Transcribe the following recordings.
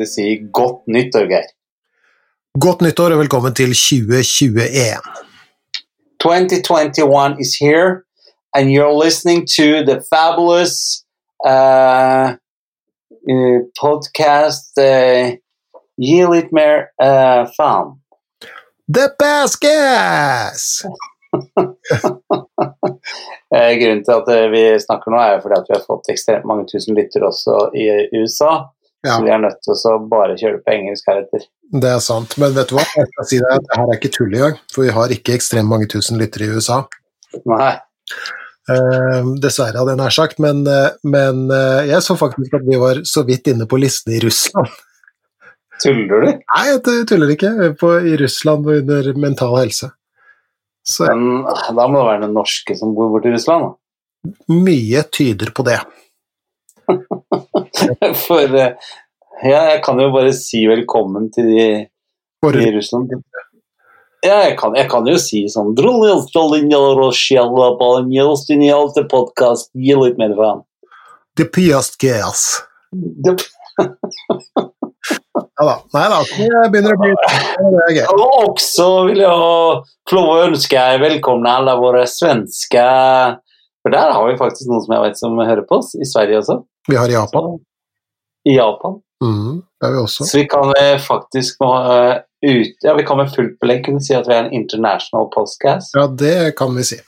faktisk si godt nyttår, Geir. Godt nyttår og velkommen til 2021. 2021 is here, and you're listening to the fabulous uh, uh, podcast uh, Gi litt mer uh, faen. The Baskets! Eh, Grunnen til at eh, vi snakker nå, er fordi at vi har fått ekstremt mange tusen lyttere også i USA. Ja, Så vi er nødt til å bare kjøre på engelsk heretter. det er sant. Men vet du hva? Jeg skal si deg at det her er ikke tull engang, for vi har ikke ekstremt mange tusen lyttere i USA. Nei. Uh, dessverre, hadde jeg nær sagt, men, uh, men uh, jeg så faktisk at vi var så vidt inne på listen i Russland. Tuller du? Nei, jeg tuller ikke. På, I Russland og under mental helse. Så Men da må det være noen norske som bor borti i Russland. da. mye tyder på det. For eh, ja, jeg kan jo bare si velkommen til de i Russland. Ja, jeg kan, jeg kan jo si sånn podcast, Gi litt mer faen. the Piastgas. Det- Ja da. Nei da, det begynner å bli Det er gøy. Og også vil jeg få lov å ønske velkommen alle våre svenske For der har vi faktisk noen som jeg vet som hører på oss, i Sverige også. Vi har Japan. I Japan. Mm, det har vi også. Så vi kan eh, faktisk eh, ut, ja, vi kan med fullt belegg kunne si at vi er en international podcast. Ja, det kan vi si.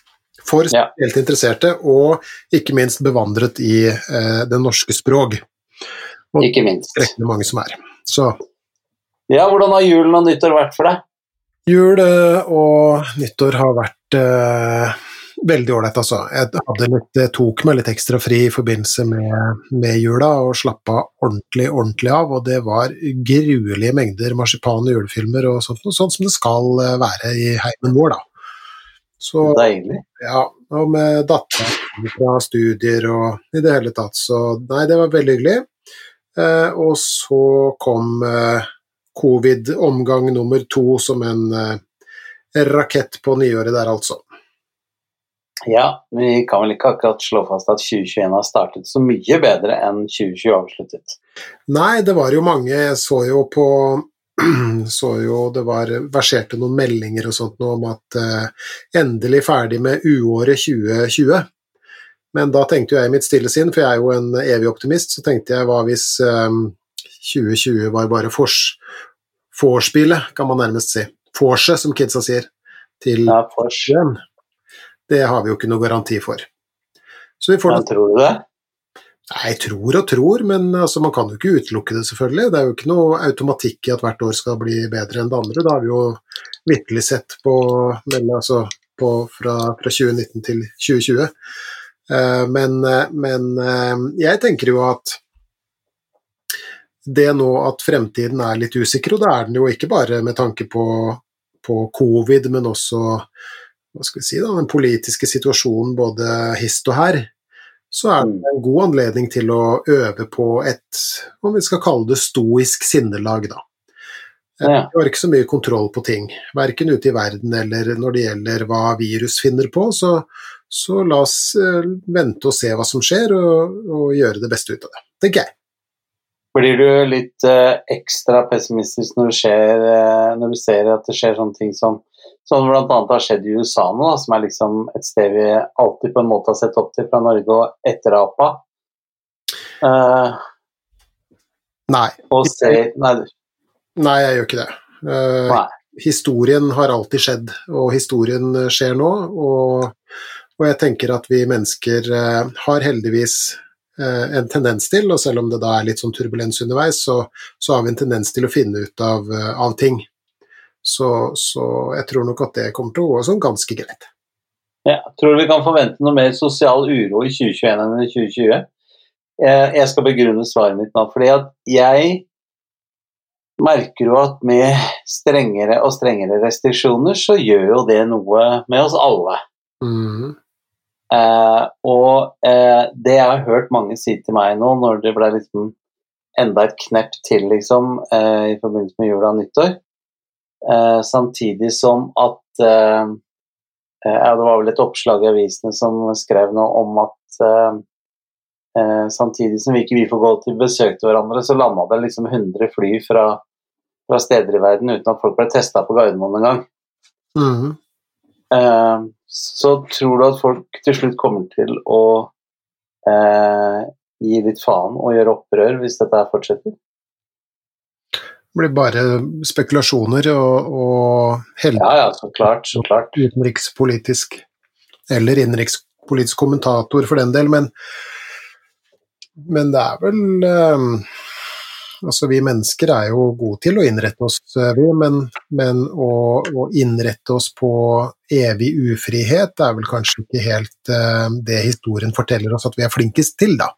For Ja. spesielt interesserte, og ikke minst bevandret i eh, det norske språk. Og Ikke minst. rekkende mange som er. Så Ja, hvordan har julen og nyttår vært for deg? jul og nyttår har vært eh, veldig ålreit, altså. Jeg litt, tok meg litt ekstra fri i forbindelse med, med jula og slappa ordentlig, ordentlig av, og det var gruelige mengder marsipan og julefilmer og sånt, sånt som det skal eh, være i heimen vår, da. Så Deilig. Ja, og med datteren fra studier og i det hele tatt, så nei, det var veldig hyggelig. Eh, og så kom eh, covid-omgang nummer to som en eh, rakett på nyåret der, altså. Ja, vi kan vel ikke akkurat slå fast at 2021 har startet så mye bedre enn 2020 avsluttet. Nei, det var jo mange, jeg så jo på så jo det var verserte noen meldinger og sånt om at eh, endelig ferdig med uåret 2020. Men da tenkte jeg i mitt stille sinn, for jeg er jo en evig optimist, så tenkte jeg hva hvis eh, 2020 var bare fors, vorspielet, kan man nærmest si. Vorset, som kidsa sier, til Ja. Det har vi jo ikke noe garanti for. Så vi får ja, tror du det? Nei, tror og tror, men altså, man kan jo ikke utelukke det, selvfølgelig. Det er jo ikke noe automatikk i at hvert år skal bli bedre enn det andre. Da har vi jo virkelig sett på, altså, på fra, fra 2019 til 2020. Eh, men, eh, men eh, jeg tenker jo at det nå at fremtiden er litt usikker, og det er den jo ikke bare med tanke på, på covid, men også hva skal vi si da, den politiske situasjonen både hist og her, så er det en god anledning til å øve på et, om vi skal kalle det stoisk sinnelag, da. Eh, Ja. Vi har ikke så mye kontroll på ting, verken ute i verden eller når det gjelder hva virus finner på, så, så la oss eh, vente og se hva som skjer, og, og gjøre det beste ut av det, tenker jeg. Blir du litt eh, ekstra pessimistisk når det eh, når du ser at det skjer sånne ting som Sånn blant annet har skjedd i USA nå, da, som er liksom et sted vi alltid på en måte har sett opp til fra Norge og etterapa. Uh, Nei, og ser Nei, nei jeg gjør ikke det. Uh, nei. historien har alltid skjedd, og historien eh, skjer nå. Og, og jeg tenker at vi mennesker uh, har heldigvis eh, en tendens til, og selv om det da er litt sånn turbulens underveis, så, så har vi en tendens til å finne ut av, eh, av ting. Så, så jeg tror nok at det kommer til å gå sånn ganske greit. Ja, tror du vi kan forvente noe mer sosial uro i 2021 enn i 2020? Eh, Jeg skal begrunne svaret mitt nå, fordi at jeg merker jo at med strengere og strengere restriksjoner, så gjør jo det noe med oss alle. Mm. Eh, og eh, det jeg har hørt mange si til meg nå, når det ble liksom enda et knepp til liksom, eh, i forbindelse med jula og nyttår, eh, samtidig som at eh, eh, ja, Det var vel et oppslag i avisene som skrev noe om at eh, eh, samtidig som vi ikke vi får gå til besøk til hverandre, så landa det liksom 100 fly fra, fra steder i verden uten at folk ble testa på Gardermoen engang. Mhm. Eh, så tror du at folk til slutt kommer til å eh, gi litt faen og gjøre opprør hvis dette fortsetter? Blir bare spekulasjoner og, og held Ja, ja, så klart. Så klart. utenrikspolitisk eller innenrikspolitisk kommentator for den del, men, men det er vel um, Altså, vi mennesker er jo gode til å innrette oss, eh, vi, men, men å, å innrette oss på evig ufrihet er vel kanskje ikke helt uh, det historien forteller oss at vi er flinkest til, da.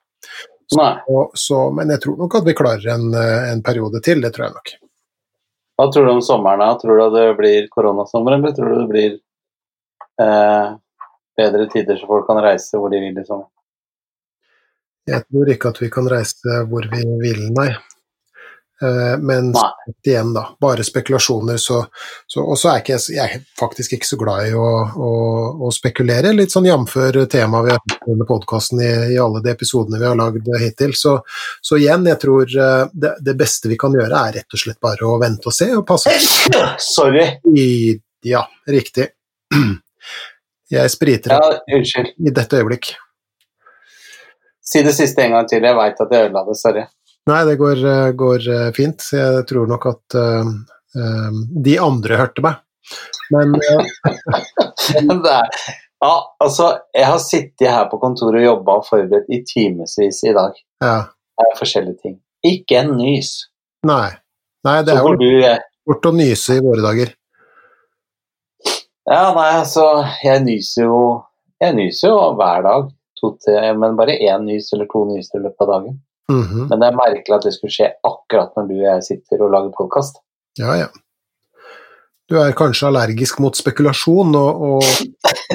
Og, så, men jeg tror nok at vi klarer en, eh, en periode til, det tror jeg nok. Hva tror du om sommeren? da? Tror du det blir koronasommer, eller tror du det blir eh, bedre tider så folk kan reise hvor de vil i sommer? Jeg tror ikke at vi kan reise hvor vi vil, nei. Eh, Men igjen, da, bare spekulasjoner, så, så Og så er ikke jeg, er faktisk ikke så glad i å, å, å spekulere, litt sånn jf. temaet vi har hatt under podkasten i, i alle de episodene vi har lagd hittil. Så, så igjen, jeg tror eh, det, det beste vi kan gjøre, er rett og slett bare å vente og se og passe Sorry. i Ja, riktig. Jeg spriter Ja, unnskyld. i dette øyeblikk. Si det siste en gang til. Jeg veit at jeg ødela det. Sorry. Nei, det går, eh, går eh, fint. Jeg tror nok at uh, um, de andre hørte meg. Men er, ja, altså, jeg har sittet her på kontoret og jobba og forberedt i timevis i dag. ja. Det er forskjellige ting. Ikke en nys. Nei. Nei, det er jo eh, å nyse i våre dager. Ja, nei, altså, jeg nyser jo Jeg nyser jo hver dag. To til, men bare én nys eller to nys i løpet av dagen. Mhm. Men det er merkelig at det skulle skje akkurat når du og jeg sitter og lager podkast. Ja, ja. Du er kanskje allergisk mot spekulasjon og, og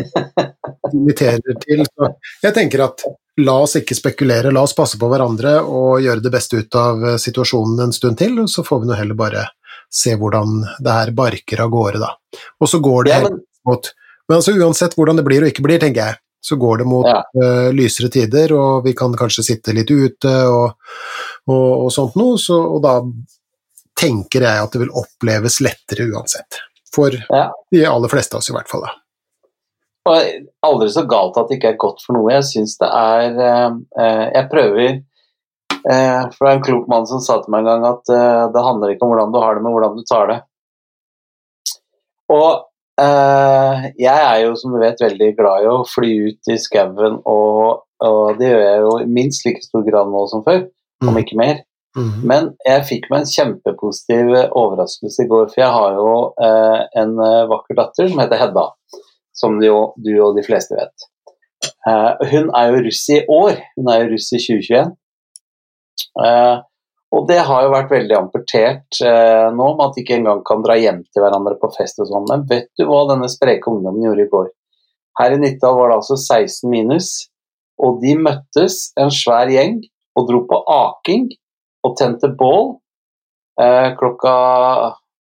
inviterer til så Jeg tenker at la oss ikke spekulere, la oss passe på hverandre og gjøre det beste ut av situasjonen en stund til, og så får vi nå heller bare se hvordan det her barker av gårde, da. Og så går det Ja, men, mot Men altså uansett hvordan det blir og ikke blir, tenker jeg, så går det mot Ja. uh, lysere tider, og vi kan kanskje sitte litt ute og, og, og sånt noe, så, og da tenker jeg at det vil oppleves lettere uansett. For Ja. de aller fleste av oss i hvert fall, da. og aldri så galt at det ikke er godt for noe. Jeg syns det er uh, Jeg prøver uh, For det er en klok mann som sa til meg en gang at det handler ikke om hvordan du har det, men hvordan du tar det. Og jeg er jo, som du vet, veldig glad i å fly ut i skauen, og, og det gjør jeg jo i minst like stor grad nå som før, om Mhm. ikke mer. Mhm. Men jeg fikk meg en kjempepositiv eh, overraskelse i går, for jeg har jo eh, en eh, vakker datter som heter Hedda, som du, du og de fleste vet. Eh, hun er jo russ i år, hun er jo russ i 2021. Eh, og det har jo vært veldig ampertert eh, nå, med at de ikke engang kan dra hjem til hverandre på fest og sånn. Men vet du hva denne spreke ungdommen gjorde i går? Her i Nittdal var det altså 16 minus, og de møttes, en svær gjeng, og dro på aking og tente bål eh, klokka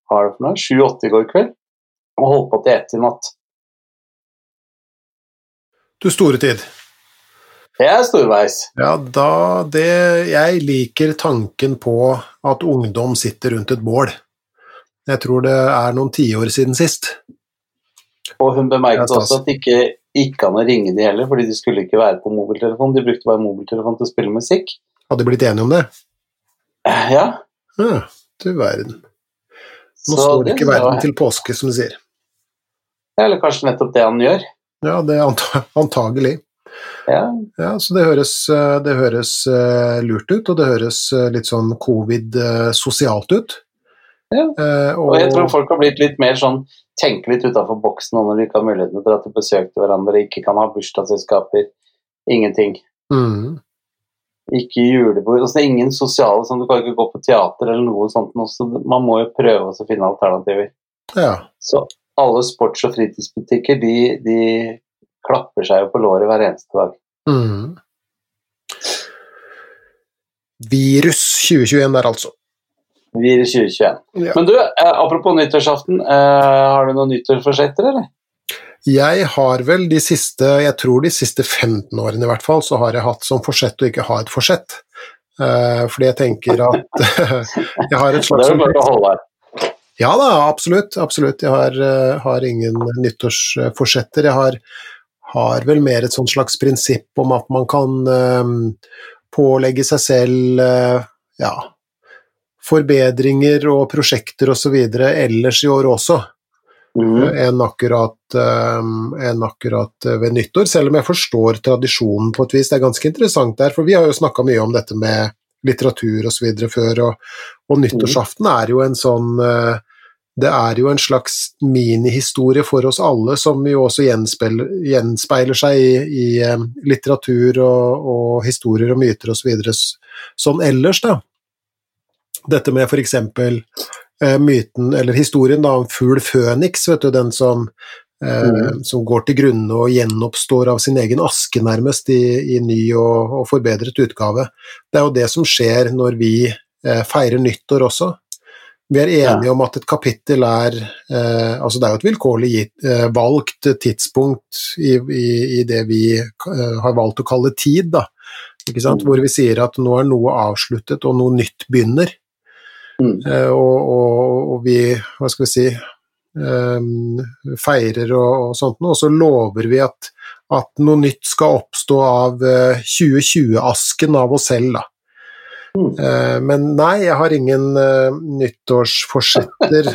hva er det for noe, sju-åtte i går kveld, og holdt på til ett i natt. Du store tid. Det er storveis. Ja, da det Jeg liker tanken på at ungdom sitter rundt et bål. Jeg tror det er noen tiår siden sist. Og hun bemerket også at det ikke gikk an å ringe de heller, fordi de skulle ikke være på mobiltelefon. De brukte bare mobiltelefon til å spille musikk. Hadde de blitt enige om det? Eh, Ja, Ja, du verden. Nå så står det ikke var- verden til påske, som du sier. Eller kanskje nettopp det han gjør. Ja, det er anta antagelig. Ja, Ja, så det høres, eh, det høres eh, lurt ut, og det høres eh, litt sånn covid-sosialt ut. Ja. Og jeg tror folk har blitt litt mer sånn tenke litt utafor boksen nå når de ikke har muligheten til å dra til besøk til hverandre, ikke kan ha bursdagsselskaper, ingenting. mm, Ikke julebord. Altså, ingen sosiale sånn, Du kan ikke gå på teater eller noe sånt. Så man må jo prøve å finne alternativer. ja. Så alle sports- og fritidsbutikker de, de klapper seg jo på låret hver eneste dag. Mm. Virus 2021 der, altså. Vi er 2021. Ja. Men du, eh, apropos nyttårsaften. Eh, har du noen nyttårsforsetter, eller? Jeg har vel de siste, jeg tror de siste 15 årene i hvert fall, så har jeg hatt som forsett å ikke ha et forsett. Uh, fordi jeg tenker at jeg har et slags Det er bare å holde her. Ja da, absolutt. absolutt. Jeg har, har ingen nyttårsforsetter. Jeg har, har, vel mer et sånt slags prinsipp om at man kan eh, pålegge seg selv ja, forbedringer og prosjekter osv. ellers i år også. Mm. Enn, akkurat, en akkurat ved nyttår, selv om jeg forstår tradisjonen på et vis. Det er ganske interessant der, for vi har jo snakka mye om dette med litteratur osv. før, og, og nyttårsaften er jo en sånn uh, det er jo en slags minihistorie for oss alle, som jo også gjenspeiler, gjenspeiler seg i, i um, litteratur og, og, historier og myter osv. Så sånn ellers, da. Dette med eksempel Eh, myten, eller historien da, om fugl Føniks, vet du, den som, eh, mm. som går til grunne og gjenoppstår av sin egen aske, nærmest, i, i ny og, og, forbedret utgave. Det er jo det som skjer når vi eh, feirer nyttår også. Vi er enige om at et kapittel er eh, Altså, det er jo et vilkårlig gitt, eh, valgt tidspunkt i, i, i, det vi eh, har valgt å kalle tid, da. Ikke sant? Mm. Hvor vi sier at nå er noe avsluttet og noe nytt begynner. Mm. Uh, og, og, og, vi, hva skal vi si, um, feirer og, og sånt og så lover vi at, at, noe nytt skal oppstå av uh, eh, 2020-asken av oss selv, da. Mm. Uh, men nei, jeg har ingen nyttårsforsetter.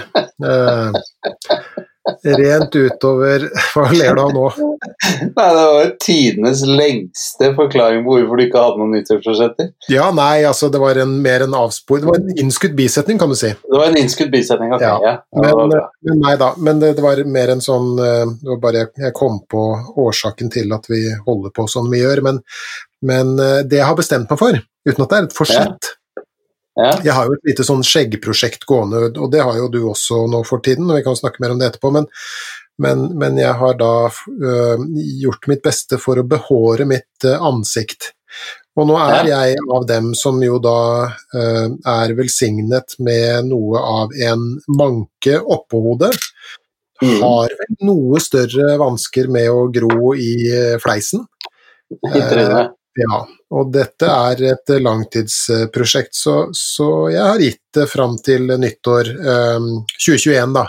Rent utover Hva ler du av nå? Nei, Det var tidenes lengste forklaring på hvorfor du ikke hadde noen nyttårsforsetter. Ja, nei, altså det var en, mer en avspor Det var en innskutt bisetning, kan du si. Det var en innskutt bisetning, ok. Ja. ja. Men, men, nei da. Men det, det, var mer en sånn Det var bare jeg kom på årsaken til at vi holder på som vi gjør. Men, men det jeg har bestemt meg for, uten at det er et forsett ja ja. Jeg har jo et lite sånn skjeggprosjekt gående, og det har jo du også nå for tiden, og vi kan snakke mer om det etterpå. Men, men, men jeg har da øh, gjort mitt beste for å behåre mitt øh, ansikt. Og nå er ja. jeg av dem som jo da øh, er velsignet med noe av en manke oppå hodet. Mm. Har vel noe større vansker med å gro i øh, fleisen. Trynet. Ja, og dette er et langtidsprosjekt, så, så jeg har gitt det fram til nyttår eh, 2021, da.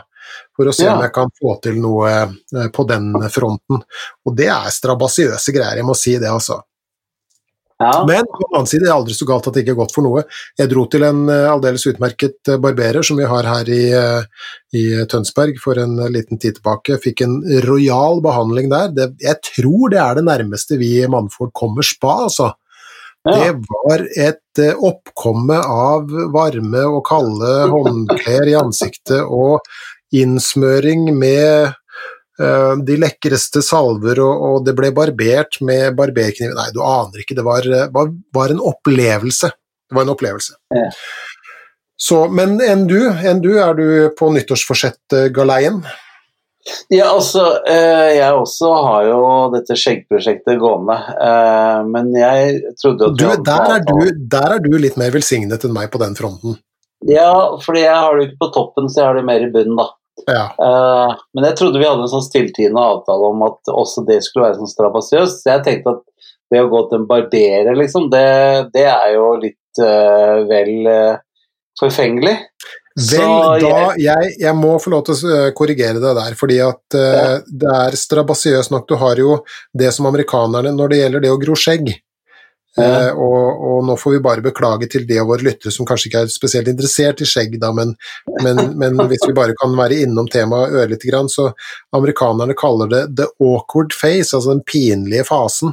For å se ja. om jeg kan få til noe eh, på den fronten. Og det er strabasiøse greier, jeg må si det, altså. Ja. Men på den annen side, det er aldri så galt at det ikke er godt for noe. Jeg dro til en uh, aldeles utmerket uh, barberer som vi har her i, uh, i, Tønsberg for en liten tid tilbake. Fikk en rojal behandling der. Det, jeg tror det er det nærmeste vi mannfolk kommer spa, altså. Det var et oppkomme av varme og kalde håndklær i ansiktet og innsmøring med Eh, de lekreste salver, og, og, det ble barbert med barberkniv Nei, du aner ikke. Det var, eh, var, var en opplevelse. Det var en opplevelse. Ja. Så, men enn du, enn du, er du på nyttårsforsett-galeien? Ja, altså, eh, jeg også har jo dette skjeggprosjektet gående, men jeg trodde at du, der, er du, der er du litt mer velsignet enn meg på den fronten. Ja, fordi jeg har det ikke på toppen, så jeg har det mer i bunnen, da. Ja. Uh, men jeg trodde vi hadde en sånn stilltiende avtale om at også det skulle være sånn strabasiøst. Så jeg tenkte at det å gå til en barberer, liksom, det, det er jo litt uh, vel uh, forfengelig. Vel, da jeg, jeg, må få lov til å korrigere deg der, fordi at ja. det er strabasiøst nok. Du har jo det som amerikanerne når det gjelder det å gro skjegg. Uh, og, og, nå får vi bare beklage til de av våre lyttere som kanskje ikke er spesielt interessert i skjegg, da, men, men, men, hvis vi bare kan være innom temaet ørlite grann, så amerikanerne kaller det the awkward face, altså den pinlige fasen,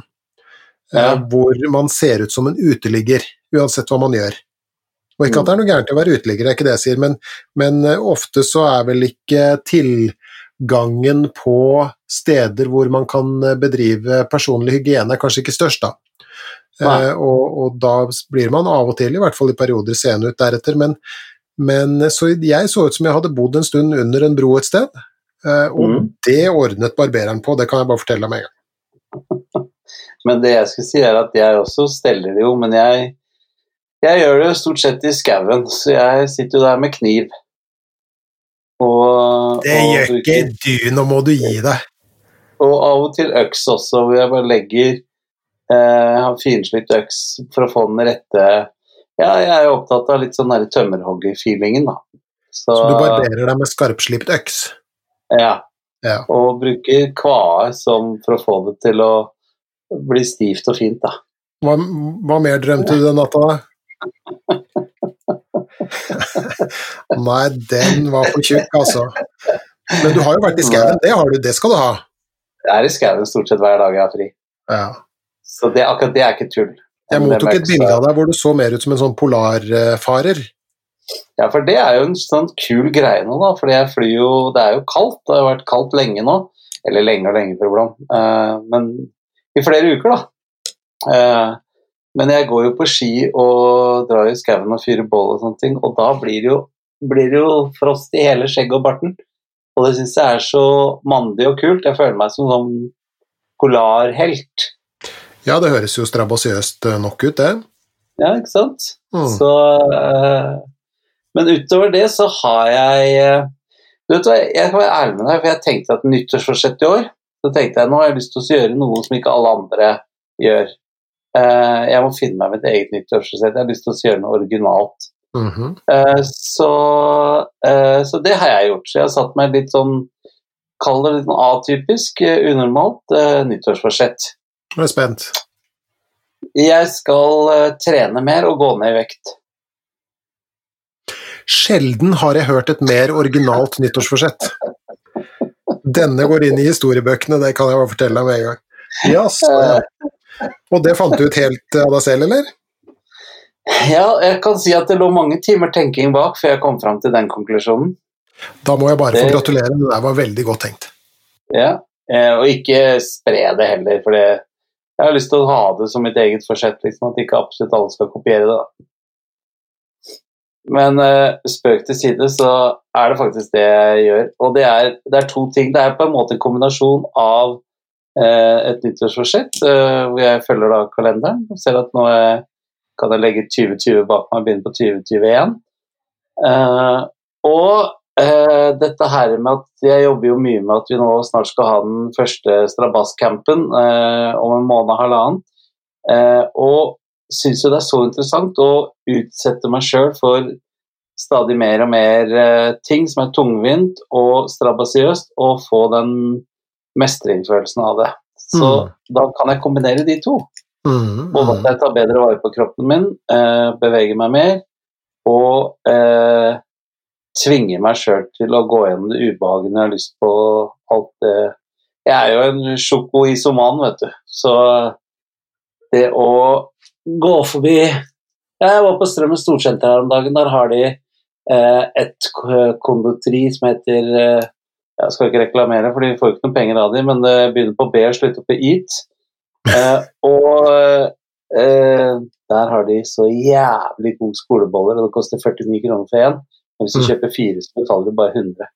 eh, ja. hvor man ser ut som en uteligger, uansett hva man gjør. Og ikke at det er noe gærent i å være uteligger, det er ikke det jeg sier, men, men uh, ofte så er vel ikke tilgangen på steder hvor man kan bedrive personlig hygiene, kanskje ikke størst, da. Eh, og, og, da blir man av og til, i hvert fall i perioder, seende ut deretter. Men, men, så jeg så ut som jeg hadde bodd en stund under en bro et sted, eh, og mm. det ordnet barbereren på, det kan jeg bare fortelle deg med en gang. Men det jeg skulle si, er at jeg også steller det jo, men jeg, jeg gjør det jo stort sett i skauen, så jeg sitter jo der med kniv. Og, det gjør ikke du, nå må du gi deg. og av og til øks også, hvor jeg bare legger eh, har finslipt øks for å få den rette Ja, jeg er jo opptatt av litt sånn tømmerhogger-feelingen, da. Så, så, du barberer deg med skarpslipt øks? Ja. ja. Og bruker kvae sånn for å få det til å bli stivt og fint, da. Hva, hva mer drømte du den natta, da? Nei, den var for tjukk, altså. Men du har jo vært i skauen, det, det skal du ha. Jeg er i skauen stort sett hver dag jeg har fri. Ja. Så det, akkurat det er ikke tull. Jeg mottok et bilde av deg hvor du så mer ut som en sånn polarfarer. Ja, for det er jo en sånn kul greie nå, da. For jeg flyr jo Det er jo kaldt. Det har vært kaldt lenge nå. Eller lenge og lenge, for iblant. Uh, men i flere uker, da. Men jeg går jo på ski og drar i skauen og fyrer bål og sånne ting, og da blir det jo, blir det jo frost i hele skjegget og barten. Og det syns jeg er så mandig og kult. Jeg føler meg som sånn polarhelt. Ja, det høres jo strabasiøst eh, nok ut, det. Ja, ikke sant. Mm. Så uh, Men utover det så har jeg uh, Du vet hva, jeg kan være ærlig med deg, for jeg tenkte at nyttårsforsett i år Så tenkte jeg nå har jeg lyst til å gjøre noe som ikke alle andre gjør. Uh, jeg må finne meg mitt eget nyttårsforsett. Jeg har lyst til å gjøre noe originalt. Mm -hmm. så, så, det har jeg gjort. Så jeg har satt meg litt sånn Kall det litt sånn atypisk, unormalt nyttårsforsett. Jeg er spent. Jeg skal trene mer og gå ned i vekt. Sjelden har jeg hørt et mer originalt nyttårsforsett. Denne går inn i historiebøkene, det kan jeg bare fortelle deg med en gang. Yes, ja. Og det fant du ut helt av deg selv, eller? Ja, jeg kan si at det lå mange timer tenking bak før jeg kom fram til den konklusjonen. Da må jeg bare få gratulere, det der var veldig godt tenkt. Ja, eh, og ikke spre det heller, for det jeg har lyst til å ha det som mitt eget forsett, liksom, at ikke absolutt alle skal kopiere det. Men uh, spøk til side, så er det faktisk det jeg gjør. Og det er, det er to ting. Det er på en måte en kombinasjon av et nyttårsforsett, uh, hvor jeg følger da kalenderen og ser at nå kan jeg legge 2020 bak meg og begynne på 2021. og Uh, dette her med at Jeg jobber jo mye med at vi nå snart skal ha den første strabascampen om en måned og halvannen. Og syns jo det er så interessant å utsette meg sjøl for stadig mer og mer ting som er tungvint og strabasiøst, og få den mestringsfølelsen av det. Så mm. da kan jeg kombinere de to. Mm, Både at jeg tar bedre vare på kroppen min, beveger meg mer, og tvinger meg sjøl til å gå gjennom det ubehaget jeg har lyst på alt det Jeg er jo en sjokoisoman, vet du, så det å gå forbi Jeg var på Strømmen Storsenter her om dagen. Der har de eh, et konditori som heter eh, Jeg skal ikke reklamere, for de får ikke noen penger av dem, men det begynner på B og slutter på EAT. Eh, og eh, der har de så jævlig gode skoleboller, og det koster 49 kroner for én. Hvis du mm. kjøper fire, så betaler du bare 100.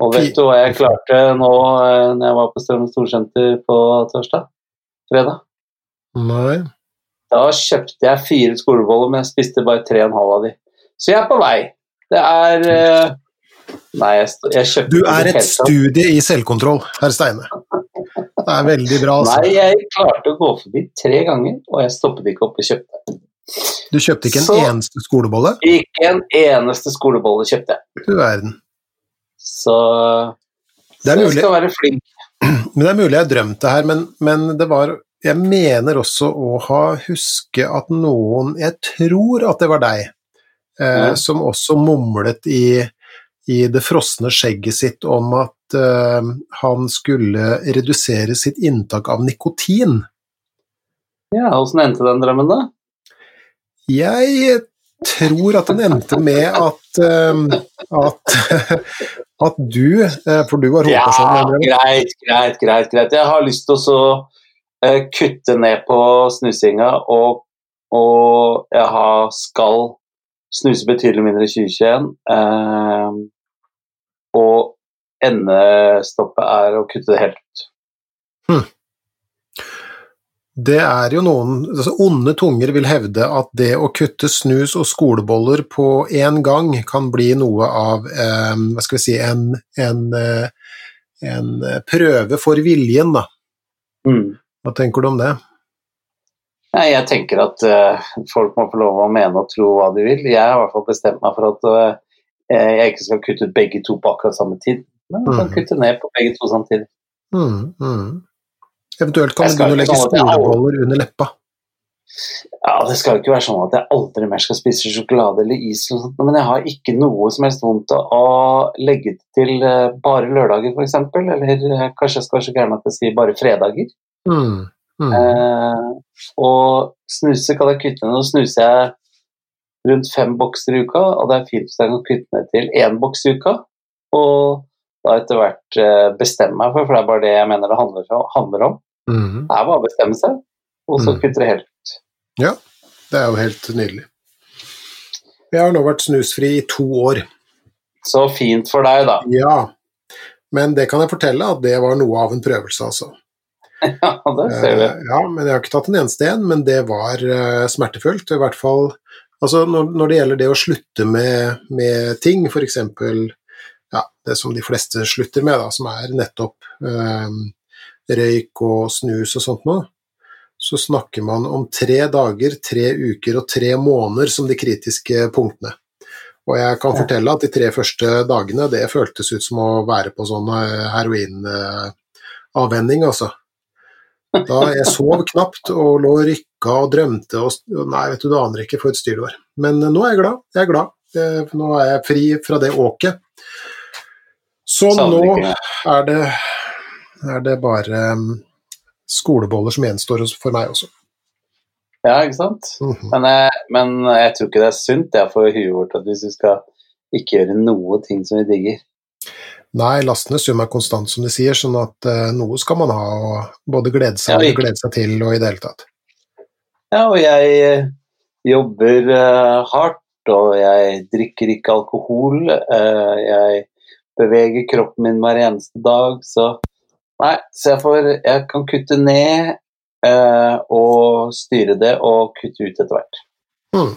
Og vet du hva jeg klarte nå eh, når jeg var på Strømmen Storsenter på torsdag? Fredag? Nei. Da kjøpte jeg fire skoleboller, men jeg spiste bare tre og en halv av de. Så jeg er på vei. Det er eh, Nei, jeg, jeg kjøpte Du er et studie i selvkontroll, herr Steine. Det er veldig bra. Altså. Nei, jeg klarte å gå forbi tre ganger, og jeg stoppet ikke opp og kjøpte. Du kjøpte ikke en så, eneste skolebolle? Ikke en eneste skolebolle kjøpte jeg. Du verden. Så, så jeg skal være flink. Men Det er mulig jeg drømte her, men, men det var Jeg mener også å ha huske at noen Jeg tror at det var deg, eh, mm. som også mumlet i, i det frosne skjegget sitt om at uh, han skulle redusere sitt inntak av nikotin. Ja, åssen endte den drømmen, da? Jeg tror at den endte med at, uh, at, at du eh, For du var hovedpersonen. Ja, greit, greit, greit, greit. Jeg har lyst til å uh, kutte ned på snusinga, og, og jeg har, skal snuse betydelig mindre i 2021. Uh, og endestoppet er å kutte det helt ut. Hmm det er jo noen altså Onde tunger vil hevde at det å kutte snus og skoleboller på én gang kan bli noe av eh, hva skal vi si, en, en, eh, en eh, prøve for viljen, da. Mm. Hva tenker du om det? Nei, jeg tenker at uh, folk må få lov å mene og tro hva de vil. Jeg har i hvert fall bestemt meg for at eh, jeg ikke skal kutte ut begge to på akkurat samme tid. Men jeg kan Mhm. kutte ned på begge to samtidig. Mm, mm. Eventuelt kan du legge sånn skoleboller under leppa. Ja, Det skal jo ikke være sånn at jeg aldri mer skal spise sjokolade eller is, eller sånt, men jeg har ikke noe som helst vondt av å legge til eh, bare lørdager, f.eks. Eller eh, kanskje jeg skal være så gæren at jeg sier bare fredager. Mm, mm. Eh, og snuse kan jeg kutte ned. Nå snuser jeg rundt fem bokser i uka, og det er fint hvis jeg kan kutte ned til én boks i uka. Og da etter hvert eh, bestemme meg for, for det er bare det jeg mener det handler, om. Mm. Det er bare å bestemme seg, og så Mm. kutter det helt. ut. Ja, Det er jo helt nydelig. Jeg har nå vært snusfri i to år. Så fint for deg, da. Ja, men det kan jeg fortelle at det var noe av en prøvelse, altså. Ja, det ser du. Eh, Ja, men jeg har ikke tatt en eneste en, men det var eh, smertefullt. I hvert fall altså når, når det gjelder det å slutte med, med ting, f.eks. Ja, det som de fleste slutter med, da, som er nettopp eh, røyk og snus og sånt noe, så snakker man om tre dager, tre uker og tre måneder som de kritiske punktene. Og jeg kan fortelle at de tre første dagene, det føltes ut som å være på sånn heroinavvenning, altså. Da jeg sov knapt og lå og rykka og drømte og Nei, vet du, du aner ikke for et styr det var. Men eh, nå er jeg glad. Jeg er glad. Eh, Nå er jeg fri fra det åket. Så nå er det, er det bare um, skoleboller som gjenstår for meg også. Ja, ikke sant? Mhm. Men jeg, men jeg tror ikke det er sunt det er for huet vårt at hvis vi skal ikke gjøre noe ting som vi digger. Nei, lastene sum er konstant, som de sier, sånn at uh, noe skal man ha og både glede seg Ja, og glede seg til og i det hele tatt. Ja, og jeg eh, jobber eh, hardt, og jeg drikker ikke alkohol. eh, jeg beveger kroppen min hver eneste dag, så Nei, så jeg får Jeg kan kutte ned eh, og styre det og kutte ut etter hvert. Mm.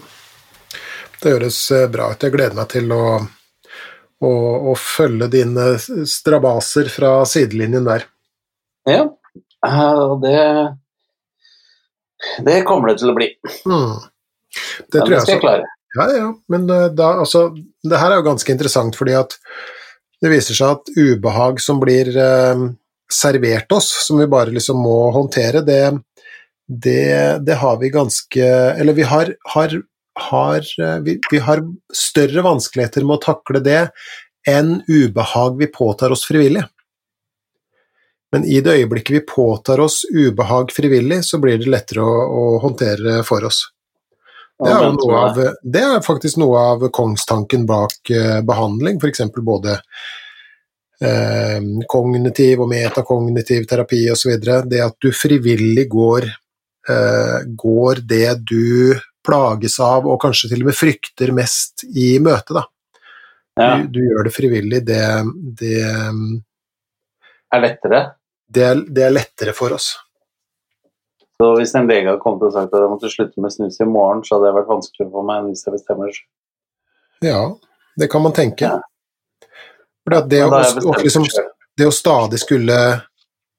Det høres bra ut. Jeg gleder meg til å, å, å følge dine strabaser fra sidelinjen der. Ja, det Det kommer det til å bli. Mm. Det Men tror jeg også. Ja, ja, men eh, da, altså, det her er jo ganske interessant, fordi at det viser seg at ubehag som blir eh, servert oss, som vi bare liksom må håndtere, det, det, det har vi ganske Eller vi har, har, har eh, vi, vi har større vanskeligheter med å takle det enn ubehag vi påtar oss frivillig. Men i det øyeblikket vi påtar oss ubehag frivillig, så blir det lettere å, å håndtere for oss. Det er, av, det er faktisk noe av kongstanken bak eh, behandling, f.eks. både eh, kognitiv og metakognitiv terapi osv. Det at du frivillig går, eh, går det du plages av og kanskje til og med frykter mest i møte. Da. ja, Du, du gjør det frivillig, det, det, er lettere. Det, er, det er lettere for oss. Så hvis en lege hadde kommet og sagt at jeg måtte slutte med snus i morgen, så hadde det vært vanskeligere for meg hvis jeg bestemmer det. Ja, det kan man tenke. For det, å, å, liksom, det å stadig skulle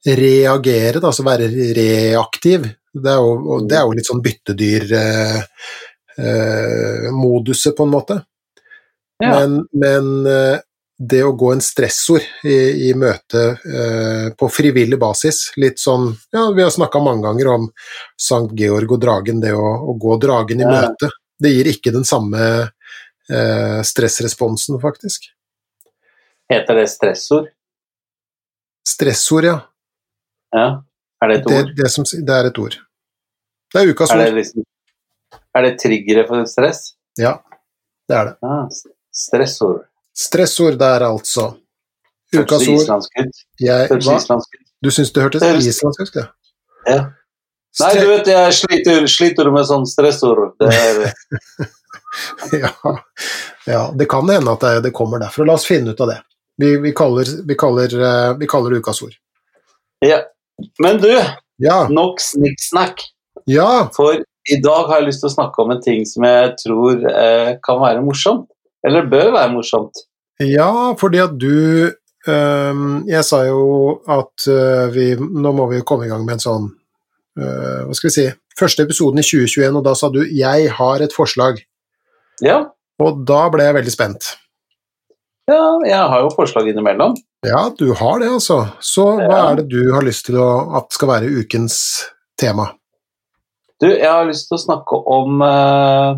reagere, da, altså være reaktiv, det er jo, det er jo litt sånn byttedyr-moduset, på en måte. Ja. Men, men eh, det å gå en stressord i, i møte eh, på frivillig basis, litt sånn Ja, vi har snakka mange ganger om Sankt Georg og dragen, det å, å gå dragen i Ja. møte. Det gir ikke den samme eh, stressresponsen, faktisk. Heter det stressord? Stressord, ja. Ja. Er det et Det, ord? det, som, det er et ord. Det er ukas Er det, liksom, er det triggeret for stress? Ja, det er det. Ah, stressord. Stressord der, altså. Ukas ord. Du syns det hørtes islandsk ut? Ja. Ja. Nei, du vet, jeg sliter, sliter med sånn stressord. Det er, ja. ja, det kan hende at det, det kommer derfra. La oss finne ut av det. Vi, vi, kaller, vi, kaller, eh, vi kaller det ukas ord. ja. Men du, Ja, nok snikksnakk. ja, For i dag har jeg lyst til å snakke om en ting som jeg tror eh, kan være morsomt. Eller det bør være morsomt. ja, fordi at du Um, jeg sa jo at uh, vi Nå må vi komme i gang med en sånn uh, Hva skal vi si Første episoden i 2021, og da sa du 'jeg har et forslag'. Ja. Og da ble jeg veldig spent. ja, jeg har jo forslag innimellom. Ja, du har det, altså. Så hva er det du har lyst til å, at skal være ukens tema? Du, jeg har lyst til å snakke om uh,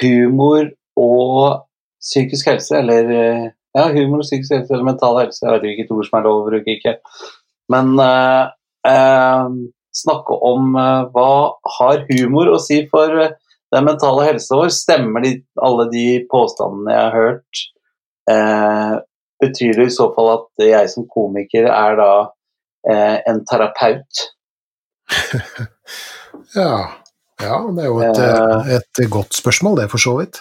humor og psykisk helse, eller eh, Ja, humor og psykisk helse eller mental helse. Jeg vet ikke hvilket ord som er lov å bruke, ikke. Men eh, eh, snakke om eh, hva har humor å si for eh, den mentale helsa vår? Stemmer de, alle de påstandene jeg har hørt? Eh, betyr det i så fall at jeg som komiker er da en terapeut? Ja, ja det er jo et, et godt spørsmål, det, for så vidt.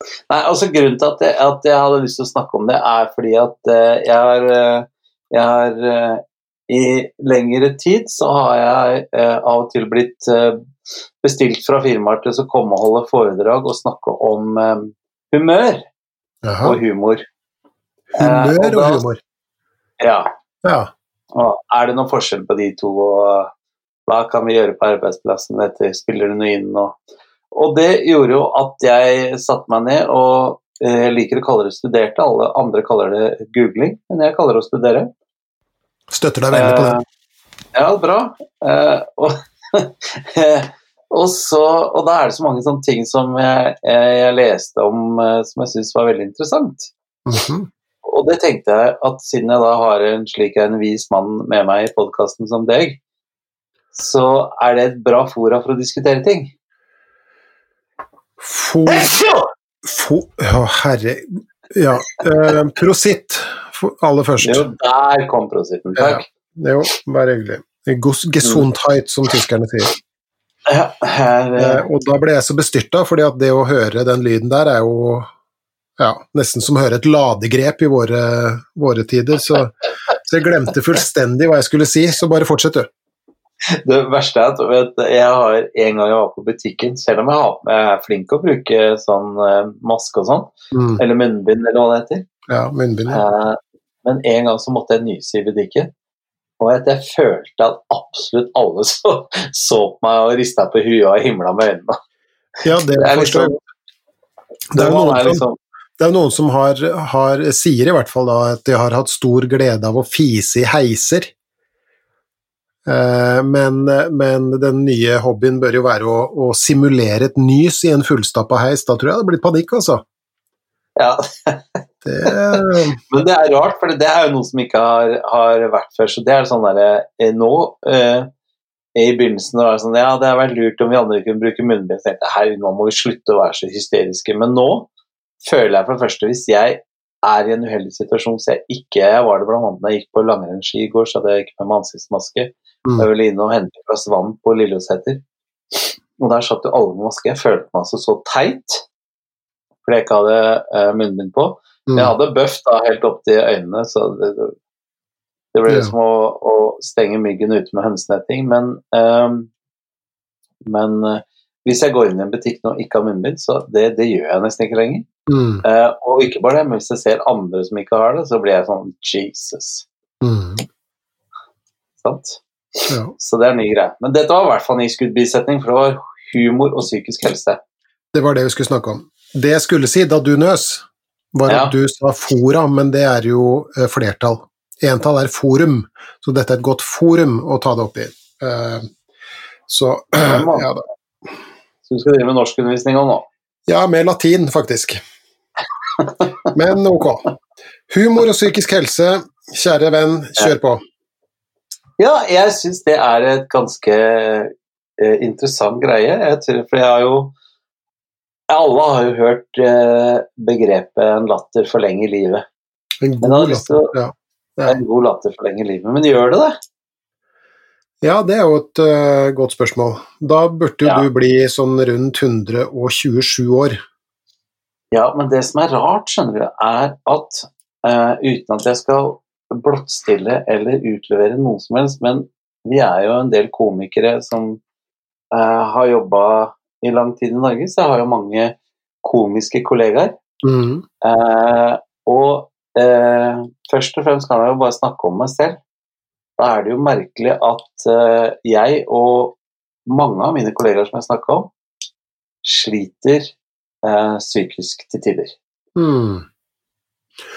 Nei, altså Grunnen til at jeg, at jeg hadde lyst til å snakke om det, er fordi at eh, jeg har, eh, jeg har eh, I lengre tid så har jeg av og til blitt bestilt fra firmaer til å komme og holde foredrag og snakke om humør Aha. og humor. Humør og da- humor. Ja. Ja. Og er det noen forskjell på de to, og hva kan vi gjøre på arbeidsplassen? Dette spiller det noe inn? Og, og det gjorde jo at jeg satte meg ned og eh, jeg liker å kalle det studerte, alle andre kaller det googling, men jeg kaller det å studere. Støtter deg veldig på det. Eh, ja, bra. Eh, og, og, så, og da er det så mange sånne ting som jeg, jeg, leste om som jeg syns var veldig interessant. Mhm. Og det tenkte jeg at siden jeg da har en slik en vis mann med meg i podkasten som deg, så er det et bra fora for å diskutere ting. Fo... Fo... Ja, herre Ja. Eh, prositt, aller først. Jo, der kom prositten, takk. Jo, bare hyggelig. Gesundheit, som tyskerne sier. Ja, her, Eh, eh, og da ble jeg så bestyrta, fordi at det å høre den lyden der er jo ja, nesten som å høre et ladegrep i våre, våre tider. Så, så jeg glemte fullstendig hva jeg skulle si, så bare fortsett, du. det verste er at vet, jeg har en gang jeg var på butikken, selv om jeg, har, jeg er flink til å bruke sånn eh, maske og sånn, Mm. eller munnbind eller hva det heter, Ja, munnbind. Ja. Eh, men en gang så måtte jeg nyse i butikken. Og at jeg følte at absolutt alle så, så på meg og rista på huet og himla med øynene. ja, det Det er forstår liksom. Det er jo noen som, liksom det er noen som har, har, sier i hvert fall da at de har hatt stor glede av å fise i heiser. Eh, men, men den nye hobbyen bør jo være å, å simulere et nys i en fullstappa heis. Da tror jeg det blir panikk, altså. ja. Det, Men det er rart, for det er jo noe som ikke har, har vært før. Så det er sånn derre eh, Nå eh, i begynnelsen var det sånn Ja, det hadde vært lurt om vi andre kunne bruke munnbind. Så tenkte herregud, nå må vi slutte å være så hysteriske. Men nå føler jeg for det første Hvis jeg er i en uheldig situasjon så jeg ikke Jeg var det blant annet da jeg gikk på langrennsski i går, så hadde jeg ikke med meg ansiktsmaske. Mm. Jeg ville inn og hente et glass vann på Lilleåseter. Og der satt jo alle med maske. Jeg følte meg altså så teit fordi jeg ikke hadde eh, munnbind på. mm, Jeg hadde bøff da helt opp til øynene, så det, det, ble Ja. som å, å stenge myggen ute med hønsenetting. Men, ehm, men eh, hvis jeg går inn i en butikk nå og ikke har munnbind, så det, det gjør jeg nesten ikke lenger. mm, Eh, og ikke bare det, men hvis jeg ser andre som ikke har det, så blir jeg sånn Jesus. mm, Sant? Ja. Så det er en ny greie. Men dette var i hvert fall en skuddbisetning, for det var humor og psykisk helse. Det var det vi skulle snakke om. Det jeg skulle si da du nøs, var Ja. at du sa fora, men det er jo eh, flertall. Entall er forum, så dette er et godt forum å ta det opp i. Eh, så ja da. Så du skal drive med norskundervisning òg nå? Ja, med latin, faktisk. Men ok. Humor og psykisk helse, kjære venn, kjør på. Ja, jeg syns det er et ganske eh, interessant greie. Jeg tror, for jeg har jo Alle har jo hørt eh, begrepet 'en latter forlenger livet'. En god til å latter. Ja. En god latter forlenger livet. Men gjør det det? ja, det er jo et uh, godt spørsmål. Da burde jo Ja. du bli sånn rundt 127 år. Ja, men det som er rart, skjønner du, er at uh, uten at jeg skal blottstille eller utlevere noe som helst, men vi er jo en del komikere som eh, har jobba i lang tid i Norge, så jeg har jo mange komiske kollegaer. Mm. Eh, og eh, først og fremst kan jeg jo bare snakke om meg selv. Da er det jo merkelig at jeg og mange av mine kollegaer som jeg snakka om, sliter eh, psykisk til tider. Mm.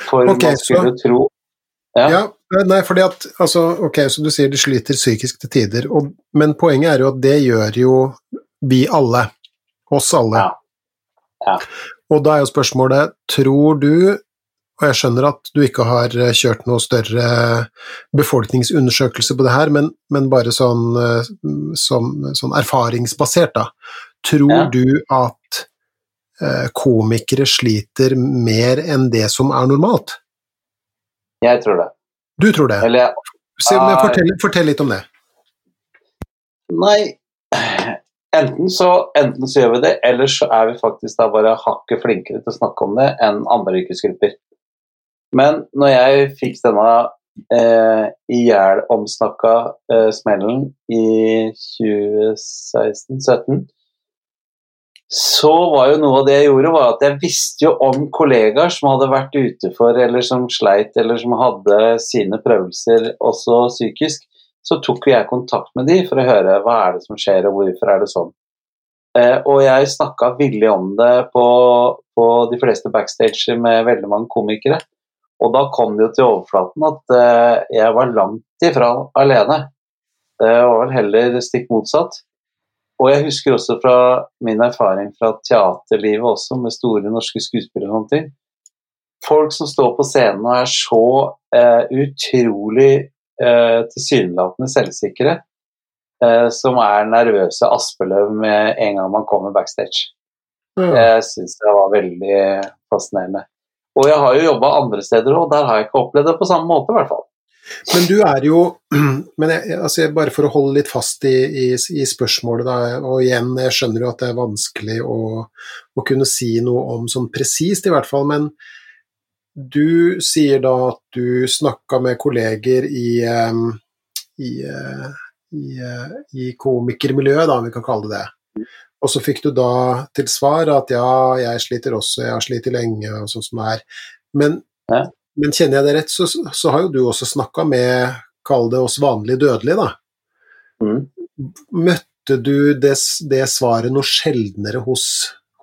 For okay, man skulle så- tro Ja. Ja, nei, fordi at altså, Ok, så du sier de sliter psykisk til tider, og, men poenget er jo at det gjør jo vi alle. Oss alle. Ja. Ja. Og da er jo spørsmålet, tror du og jeg skjønner at du ikke har eh, kjørt noe større befolkningsundersøkelse på det her, men, men bare sånn, sånn, sånn erfaringsbasert, da. Tror Ja. du at eh, komikere sliter mer enn det som er normalt? Jeg tror det. Du tror det? Eller Se, men Ah. fortell, fortell litt om det. Nei. Enten så, enten så gjør vi det, eller så er vi faktisk da bare hakket flinkere til å snakke om det enn andre yrkesgrupper. Men når jeg fikk denne eh, ihjelomsnakka eh, smellen i 2016-2017, så var jo noe av det jeg gjorde, var at jeg visste jo om kollegaer som hadde vært ute for, eller som sleit, eller som hadde sine prøvelser også psykisk så tok jeg kontakt med de for å høre hva er det som skjer og hvorfor er det sånn. Eh, og jeg snakka villig om det på, på de fleste backstage med veldig mange komikere. Og da kom det jo til overflaten at eh, jeg var langt ifra alene. Det var vel heller stikk motsatt. Og jeg husker også fra min erfaring fra teaterlivet også, med store norske skuespillere og sånne ting. Folk som står på scenen og er så eh, utrolig eh, tilsynelatende selvsikre, eh, som er nervøse aspeløv med en gang man kommer backstage. Ja. Jeg syns det var veldig fascinerende. Og jeg har jo jobba andre steder, og der har jeg ikke opplevd det på samme måte, i hvert fall. Men du er jo men jeg, altså Bare for å holde litt fast i, i, i spørsmålet, da, og igjen, jeg skjønner jo at det er vanskelig å, å kunne si noe om sånn presist, i hvert fall, men du sier da at du snakka med kolleger i, i, eh, i, eh, i komikermiljøet, da, om vi kan kalle det det. Og så fikk du da til svar at ja, jeg sliter også, jeg har slitt lenge, og sånn som det er. Men. Men kjenner jeg det rett, så, så har jo du også snakka med, kall det oss vanlige dødelige, da. Mm. Møtte du det, det svaret noe sjeldnere hos,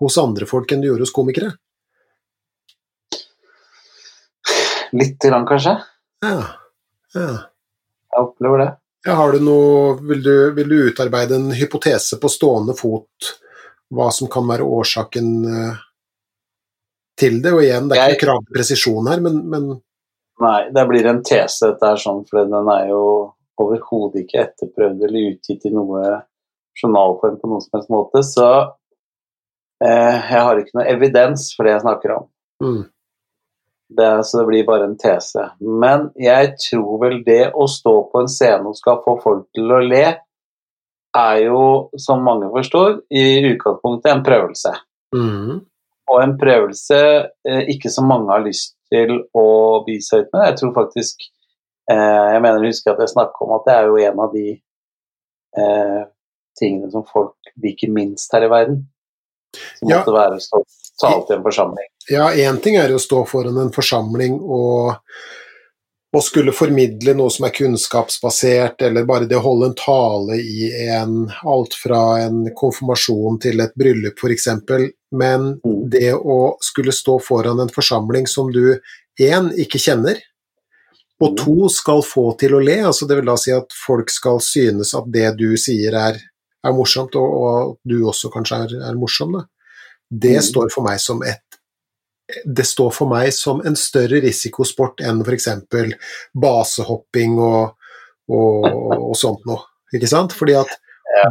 hos andre folk enn du gjorde hos komikere? Lite grann, kanskje. Ja. ja. Jeg opplever det. Ja, har du noe, vil du, vil du utarbeide en hypotese på stående fot hva som kan være årsaken eh, til det? Og igjen, det er ikke krav til presisjon her, men, men Nei, det blir en tese, dette her, sånn, for den er jo overhodet ikke etterprøvd eller utgitt i noe journalform på noen som helst måte. Så eh, jeg har ikke noe evidens for det jeg snakker om. mm, Det, så det blir bare en tese. Men jeg tror vel det å stå på en scene og skal få folk til å le, er jo, som mange forstår, i utgangspunktet en prøvelse. mm, Og en prøvelse eh, ikke så mange har lyst til å by seg ut med. Jeg tror faktisk eh, Jeg mener jeg husker at jeg snakket om at det er jo en av de eh, tingene som folk liker minst her i verden. Som Ja. måtte være å stå tale til en forsamling. Ja, én ting er å stå foran en forsamling og, og skulle formidle noe som er kunnskapsbasert, eller bare det å holde en tale i en Alt fra en konfirmasjon til et bryllup, f.eks. Men Mm. det å skulle stå foran en forsamling som du én ikke kjenner, og Mm. to skal få til å le, altså det vil da si at folk skal synes at det du sier er, er morsomt, og, og du også kanskje er, er morsom, da. Det Mm. står for meg som et det står for meg som en større risikosport enn f.eks. basehopping og, og, og sånt noe. Ikke sant? Fordi at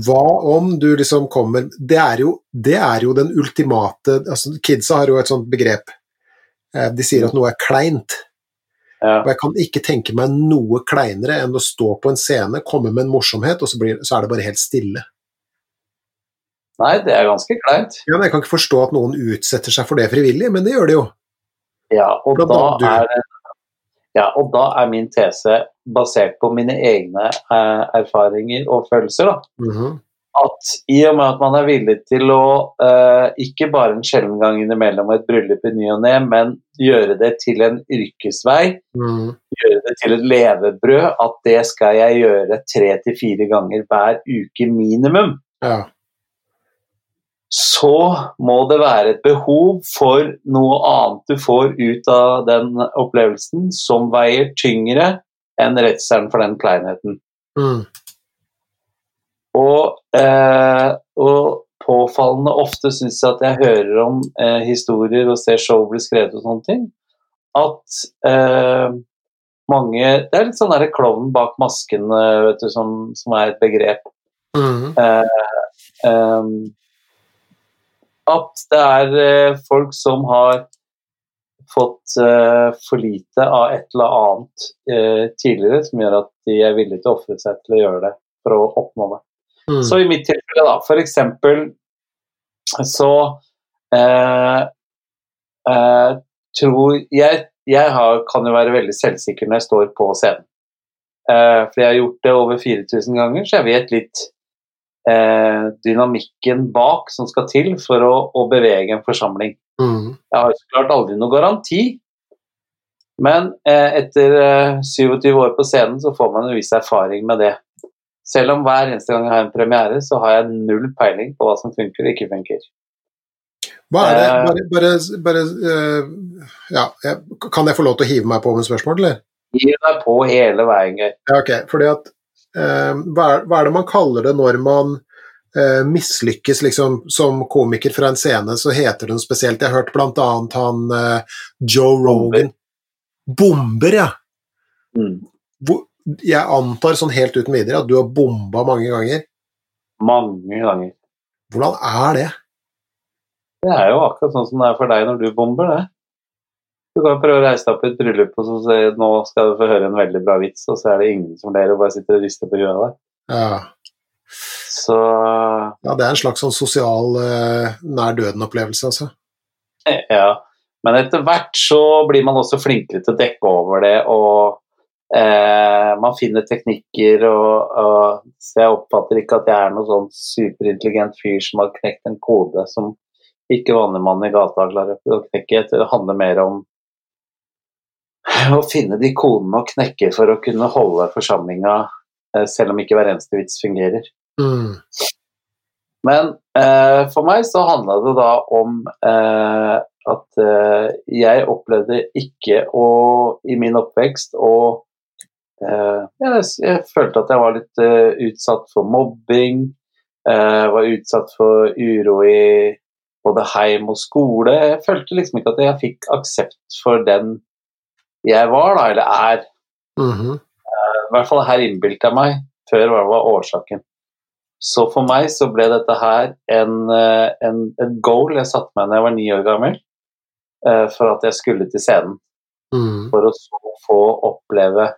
hva om du liksom kommer Det er jo, det er jo den ultimate altså Kidsa har jo et sånt begrep. Eh, De sier at noe er kleint. Ja. Og jeg kan ikke tenke meg noe kleinere enn å stå på en scene, komme med en morsomhet, og så, blir, så er det bare helt stille. Nei, det er ganske kleint. Ja, men Jeg kan ikke forstå at noen utsetter seg for det frivillig, men det gjør de jo. Ja, og da er, ja, og da er min tese basert på mine egne eh, erfaringer og følelser. Da. Mhm. at i og med at man er villig til å eh, ikke bare en sjelden gang innimellom et bryllup i ny og ne, men gjøre det til en yrkesvei, Mm. gjøre det til et levebrød, at det skal jeg gjøre tre til fire ganger hver uke minimum, Ja. Så må det være et behov for noe annet du får ut av den opplevelsen som veier tyngre enn redselen for den kleinheten. Mm. Og, eh, og påfallende ofte syns jeg at jeg hører om eh, historier og ser show bli skrevet og sånne ting, at eh, mange Det er litt sånn derre klovnen bak masken, eh, vet du, som, som er et begrep. Mm. Ehm, at det er eh, folk som har fått eh, for lite av et eller annet eh, tidligere, som gjør at de er villige til å ofre seg til å gjøre det for å oppnå det. Mm. Så i mitt tilfelle, da, for eksempel så eh, eh, tror jeg Jeg har, kan jo være veldig selvsikker når jeg står på scenen. Eh, for jeg har gjort det over 4000 ganger, så jeg vet litt dynamikken bak som skal til for å, å bevege en forsamling. Mm. Jeg har så klart aldri noen garanti, men eh, etter eh, 27 år på scenen så får man en viss erfaring med det. Selv om hver eneste gang jeg har en premiere, så har jeg null peiling på hva som funker og ikke funker. Hva er det Eh. Bare, bare, bare uh, Ja, jeg, kan jeg få lov til å hive meg på med spørsmål, eller? Gi deg på hele veien, Geir. Ja, ok. Fordi at eh, hva, er, hva er det man kaller det når man eh, mislykkes liksom, som komiker fra en scene, så heter det noe spesielt. Jeg har hørt annet han eh, Joe Rogan Bomber, ja! Mm. Hvor, jeg antar sånn helt uten videre at du har bomba mange ganger. Mange ganger. Hvordan er det? Det er jo akkurat sånn som det er for deg når du bomber, det. Du kan prøve å reise deg opp i et bryllup og så si nå skal du få høre en veldig bra vits, og så er det ingen som ler og bare sitter og rister på huet av deg. Ja. Så ja, det er en slags sånn sosial eh, nær døden-opplevelse, altså. Ja, men etter hvert så blir man også flinkere til å dekke over det, og eh, man finner teknikker, og, og, så jeg oppfatter ikke at jeg er noen sånn superintelligent fyr som har knekt en kode som ikke vanlige mann i gata klarer å knekke. Det handler mer om å finne de kodene å knekke for å kunne holde forsamlinga, eh, selv om ikke hver eneste vits fungerer. Mm. Men eh, for meg så handla det da om eh, at eh, jeg opplevde ikke å I min oppvekst å eh, jeg, jeg følte at jeg var litt eh, utsatt for mobbing. eh, var utsatt for uro i både heim og skole. Jeg følte liksom ikke at jeg fikk aksept for den jeg var, da, eller er. Mhm. I hvert fall her innbilte jeg meg før hva var årsaken. Så for meg så ble dette her en, eh, en, et goal jeg satte meg da jeg var ni år gammel, eh, for at jeg skulle til scenen. Mm. For å få oppleve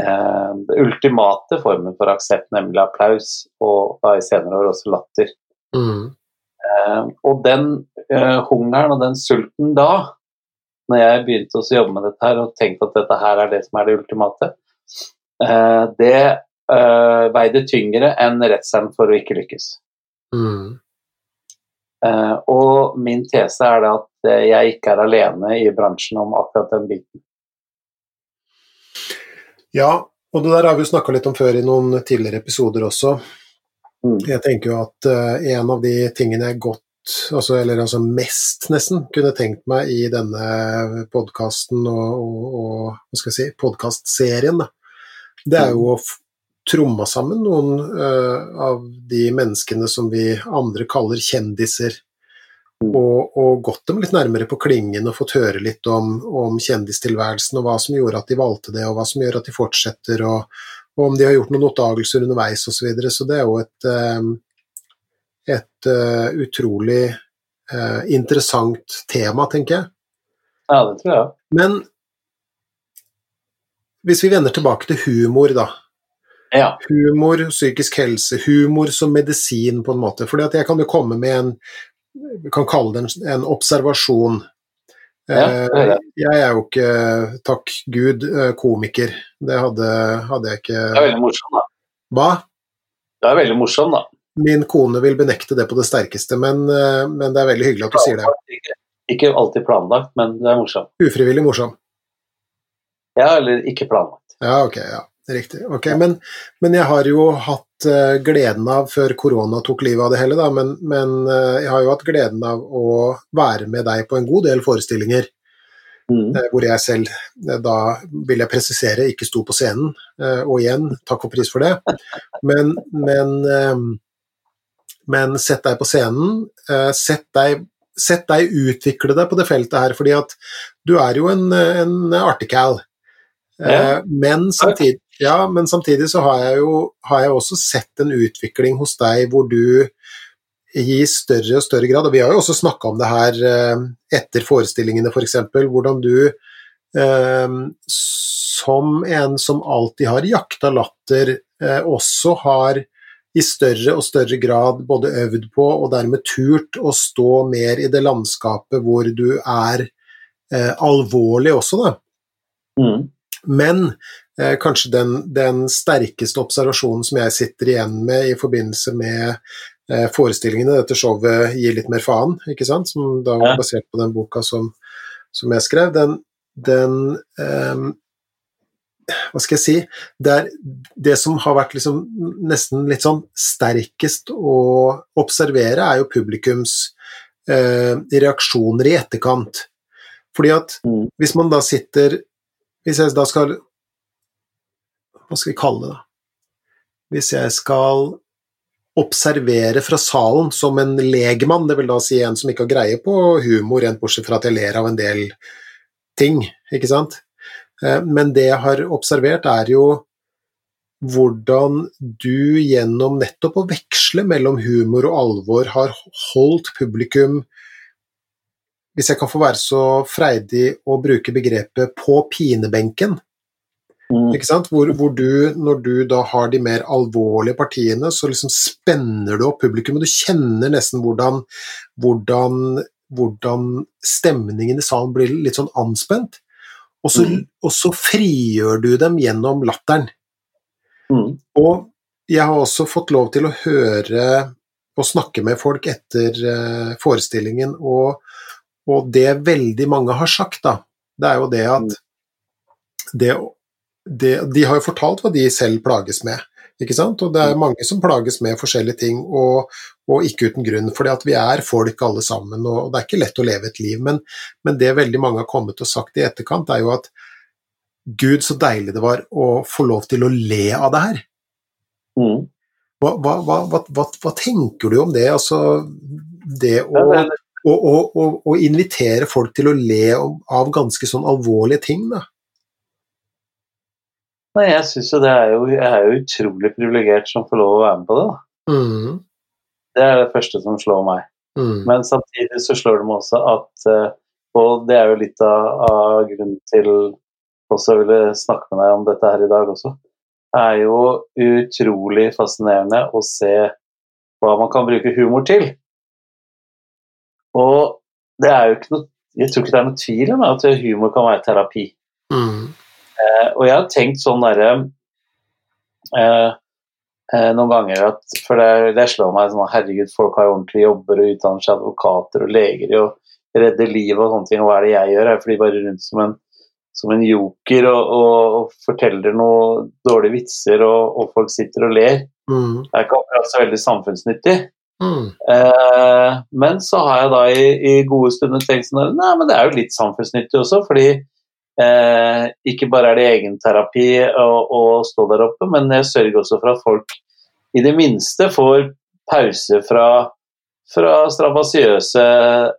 eh, det ultimate formen for aksept, nemlig applaus, og da i senere år også latter. Mm. Eh, og den eh, hungeren og den sulten da, når jeg begynte å jobbe med dette her og tenkte at dette her er det som er det ultimate, eh, det eh, veide tyngre enn redselen for å ikke lykkes. Mm. Eh, og min tese er det at jeg ikke er alene i bransjen om akkurat den biten. Ja, og det der har vi jo snakka litt om før i noen tidligere episoder også. Mm. Jeg tenker jo at en av de tingene jeg godt, altså, eller altså mest nesten, kunne tenkt meg i denne podkasten og, og, og si, podkastserien, det er jo å tromme sammen noen uh, av de menneskene som vi andre kaller kjendiser. Og, og gått dem litt nærmere på klingen og fått høre litt om, om kjendistilværelsen og hva som gjorde at de valgte det, og hva som gjør at de fortsetter, og, og om de har gjort noen oppdagelser underveis osv. Så, videre. så det er jo et, eh, et uh, utrolig uh, interessant tema, tenker jeg. Ja, det tror jeg. Men hvis vi vender tilbake til humor, da. Ja. Humor, psykisk helse, humor som medisin, på en måte. Fordi at jeg kan jo komme med en Vi kan kalle det en, en observasjon. Ja, det det. Eh, jeg er jo ikke, takk Gud, komiker. Det hadde, hadde jeg ikke Det er veldig morsomt, da. Hva? Det er veldig morsomt, da. Min kone vil benekte det på det sterkeste, men, eh, men det er veldig hyggelig at du sier det. Ikke, alltid planlagt, men det er morsomt. Ufrivillig morsom. Ja, eller ikke planlagt. Ja, ok. ja. Riktig. Ok, Men, men jeg har jo hatt uh, gleden av, før korona tok livet av det hele, da, men, men uh, jeg har jo hatt gleden av å være med deg på en god del forestillinger. Mm. Hvor jeg selv, da vil jeg presisere, ikke sto på scenen. og igjen, takk og pris for det. Men, men, men sett deg på scenen. sett deg Sett deg utvikle deg på det feltet her, fordi at du er jo en, en artical. Ja. Men samtidig, ja, men samtidig så har jeg jo har jeg også sett en utvikling hos deg hvor du i større og større grad, og vi har jo også snakka om det her eh, etter forestillingene f.eks., for hvordan du eh, som en som alltid har jakta latter, eh, også har i større og større grad både øvd på og dermed turt å stå mer i det landskapet hvor du er eh, alvorlig også, da. Mm. Men eh, kanskje den, den, sterkeste observasjonen som jeg sitter igjen med i forbindelse med eh, forestillingene, dette showet 'Gi litt mer faen', ikke sant? som da var basert på den boka som, som jeg skrev, den, den eh, hva skal jeg si det, er, det som har vært liksom nesten litt sånn sterkest å observere, er jo publikums eh, reaksjoner i etterkant. Fordi at mm. hvis man da sitter hvis jeg da skal Hva skal vi kalle det? da? Hvis jeg skal observere fra salen som en legmann, det vil da si en som ikke har greie på humor, rent bortsett fra at jeg ler av en del ting, ikke sant? Eh, men det jeg har observert, er jo hvordan du gjennom nettopp å veksle mellom humor og alvor har holdt publikum hvis jeg kan få være så freidig å bruke begrepet 'på pinebenken'. Mm. Ikke sant? Hvor, hvor, du, når du da har de mer alvorlige partiene, så liksom spenner du opp publikum, og du kjenner nesten hvordan, hvordan, hvordan stemningen i salen blir litt sånn anspent. Og så, mm. og så frigjør du dem gjennom latteren. Mm. Og jeg har også fått lov til å høre og snakke med folk etter uh, forestillingen, og og det veldig mange har sagt, da, det er jo det at mm. det, det, De har jo fortalt hva de selv plages med, ikke sant? Og det er mm. mange som plages med forskjellige ting, og, og ikke uten grunn. fordi at vi er folk alle sammen, og det er ikke lett å leve et liv. Men, men det veldig mange har kommet og sagt i etterkant, er jo at Gud, så deilig det var å få lov til å le av det her. Mm. Hva, hva, hva, hva, tenker du om det? Altså, det å å, å, å, invitere folk til å le av ganske sånn alvorlige ting, da. Nei, jeg syns jo det er jo Jeg er jo utrolig privilegert som får lov å være med på det, da. Mm. Det er det første som slår meg. Mm. Men samtidig så slår det meg også at eh, Og det er jo litt av, av grunnen til også jeg ville snakke med deg om dette her i dag også. Det er jo utrolig fascinerende å se hva man kan bruke humor til. Og det er jo ikke noe Jeg tror ikke det er noe tvil om at humor kan være terapi. Mm. Eh, og jeg har tenkt sånn derre eh, eh, noen ganger at For det, det slår meg sånn Herregud, folk har jo ordentlige jobber og utdanner seg advokater og leger og redder liv og sånne ting. Og hva er det jeg gjør? Jeg flyr bare rundt som en, som en joker og, og, og, forteller noen dårlige vitser, og, og folk sitter og ler. Mm. Det er ikke akkurat så veldig samfunnsnyttig. Mm. Eh, men så har jeg da i, i, gode stunder tenkt sånn Nei, men det er jo litt samfunnsnyttig også, fordi eh, ikke bare er det egenterapi å, å stå der oppe, men jeg sørger også for at folk i det minste får pause fra, fra strabasiøse,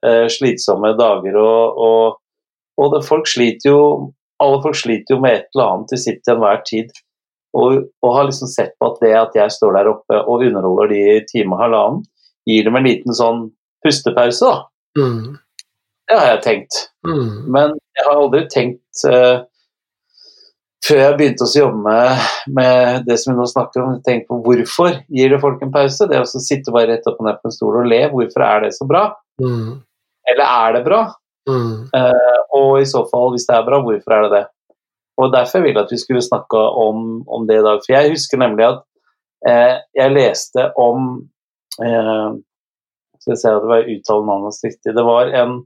eh, slitsomme dager. Og, og, og det, folk sliter jo alle folk sliter jo med et eller annet til sitt til enhver tid. Og, og, har liksom sett på at det at jeg står der oppe og underholder de i time og halvannen, gir dem en liten sånn pustepause, da. Mm. Det har jeg tenkt. Mm. Men jeg har aldri tenkt uh, Før jeg begynte å jobbe med, med, det som vi nå snakker om, tenk på hvorfor gir det folk en pause? Det å sitte bare rett opp og ned på en stol og le, hvorfor er det så bra? Mm. Eller er det bra? Uh, og i så fall, hvis det er bra, hvorfor er det det? Og Derfor ville jeg at vi skulle snakke om, om, det i dag. For jeg husker nemlig at eh, jeg leste om eh, Skal vi se at det var uttale navnet hans riktig. Det var en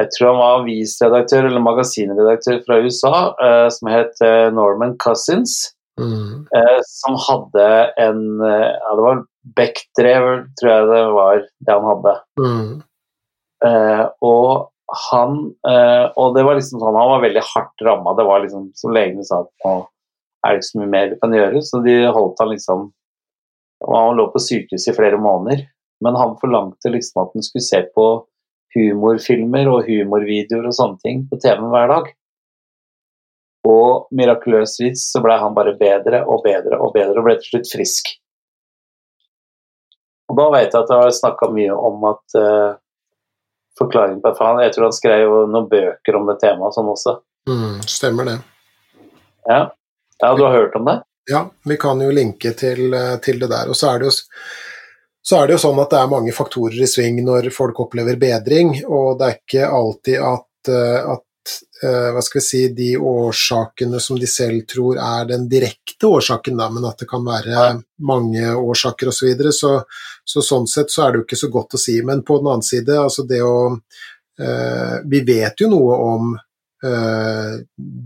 jeg tror han var avisredaktør eller magasinredaktør fra USA eh, som het eh, Norman Cousins. Mm. Eh, som hadde en eh, Ja, det var Beck-drev, tror jeg det var det han hadde. Mm. Eh, og han eh, Og det var liksom sånn, han var veldig hardt ramma. Det var liksom som legene sa at nå er det ikke så mye mer vi kan gjøre, så de holdt han liksom Han lå på sykehus i flere måneder, men han forlangte liksom at han skulle se på humorfilmer og humorvideoer og sånne ting på TV-en hver dag. Og mirakuløsvis så ble han bare bedre og bedre og bedre og ble til slutt frisk. Og da vet jeg at jeg har snakka mye om at uh, forklaringen på han, Jeg tror han skrev noen bøker om det temaet sånn også. Mm. Stemmer det. Ja. ja, du har hørt om det? Ja, vi kan jo linke til, eh, til det der. Og så er det, jo, så er det jo sånn at det er mange faktorer i sving når folk opplever bedring, og det er ikke alltid at, eh, at eh, hva skal vi si, de årsakene som de selv tror er den direkte årsaken, da, men at det kan være mange årsaker osv. Så, videre. så Så sånn sett så er det jo ikke så godt å si. Men på den annen side, altså det å eh, Vi vet jo noe om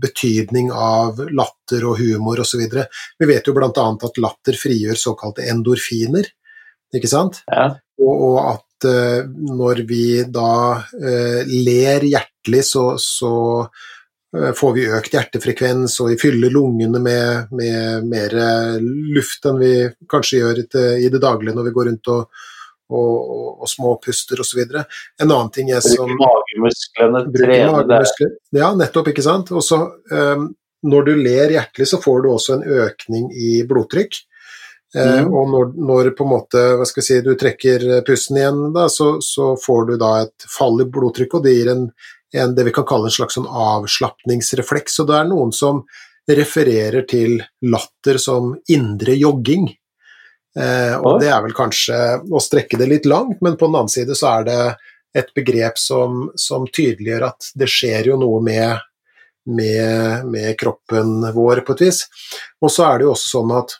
betydning av latter og humor osv. Vi vet jo bl.a. at latter frigjør såkalte endorfiner, ikke sant? Ja. Og, og at uh, når vi da uh, ler hjertelig, så, så uh, får vi økt hjertefrekvens, og vi fyller lungene med, med mer luft enn vi kanskje gjør i det, i det daglige når vi går rundt og, og, og, og småpuster osv. En annen ting er som Bruker magemusklene, trene magemuskler. Ja, nettopp, ikke sant. Og så, um, når du ler hjertelig, så får du også en økning i blodtrykk. Eh, Mm. og når, når på en måte, hva skal jeg si, du trekker pusten igjen, da, så, så får du da et fall i blodtrykket, og det gir en, en, det vi kan kalle en slags sånn avslapningsrefleks. Og det er noen som refererer til latter som indre jogging. Eh, og det er vel kanskje å strekke det litt langt, men på den annen side så er det et begrep som, som tydeliggjør at det skjer jo noe med, med, med kroppen vår, på et vis. Og så er det jo også sånn at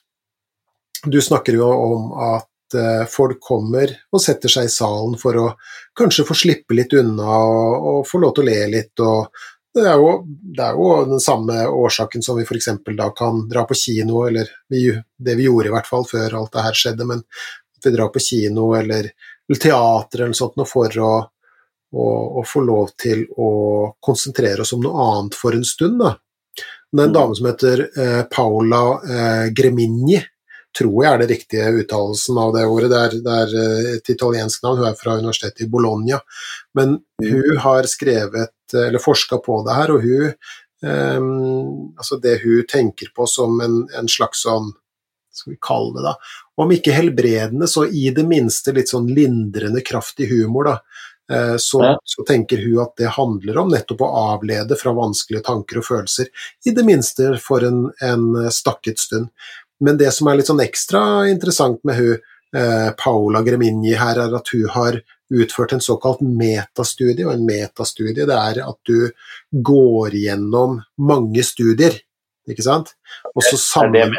du snakker jo om at eh, folk kommer og setter seg i salen for å kanskje få slippe litt unna og, og få lov til å le litt. og det er, jo, det er jo den samme årsaken som vi f.eks. da kan dra på kino, eller vi, det vi gjorde i hvert fall før alt det her skjedde, men at vi drar på kino eller, eller teater eller sånt noe for å, å, å få lov til å konsentrere oss om noe annet for en stund. da. Det er en dame som heter eh, Paula eh, Gremigni, tror jeg er det riktige uttalelsen av det ordet. Det er, det er eh, et italiensk navn, hun er fra universitetet i Bologna. Men hun har skrevet, eh, eller forska på det her, og hun um, Altså det hun tenker på som en, en slags sånn skal vi kalle det da, om ikke helbredende, så i det minste litt sånn lindrende kraftig humor, da. Eh, Så, så tenker hun at det handler om nettopp å avlede fra vanskelige tanker og følelser, i det minste for en, en stakket stund. Men det som er litt sånn ekstra interessant med hun, eh, Paola Gremini her, er at hun har utført en såkalt metastudie, og en metastudie det er at du går gjennom mange studier, ikke sant? Og så det sammen,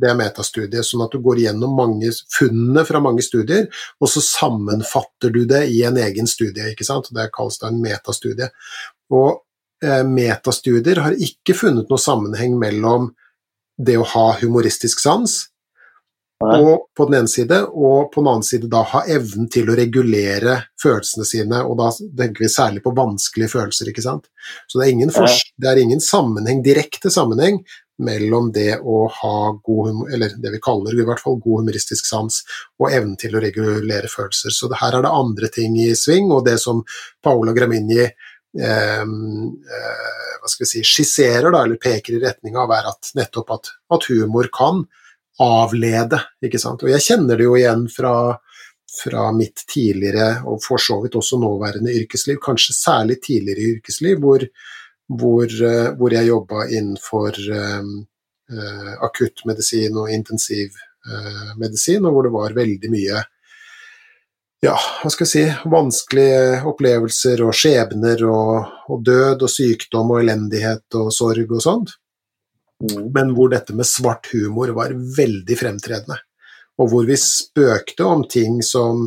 det er metastudie, sånn at du går gjennom mange funnene fra mange studier, og så sammenfatter du det i en egen studie, ikke sant? Det kalles da en metastudie. Og eh, metastudier har ikke funnet noe sammenheng mellom det å ha humoristisk sans og på den ene side, og på den annen side da ha evnen til å regulere følelsene sine, og da tenker vi særlig på vanskelige følelser, ikke sant. Så det er ingen, det er ingen sammenheng, direkte sammenheng mellom det å ha god eller det vi kaller i hvert fall god humoristisk sans, og evnen til å regulere følelser. Så det, her er det andre ting i sving, og det som Paola Gramini hva skal vi si, skisserer, da, eller peker i retning av, er at nettopp at, at humor kan avlede, ikke sant. Og jeg kjenner det jo igjen fra, fra mitt tidligere, og for så vidt også nåværende yrkesliv, kanskje særlig tidligere yrkesliv, hvor, hvor, eh, hvor jeg jobba innenfor eh, eh, akuttmedisin og intensivmedisin, og hvor det var veldig mye ja, hva skal jeg si, vanskelige opplevelser og skjebner og, og død og sykdom og elendighet og sorg og sånt Mm. men hvor dette med svart humor var veldig fremtredende. og hvor vi spøkte om ting som,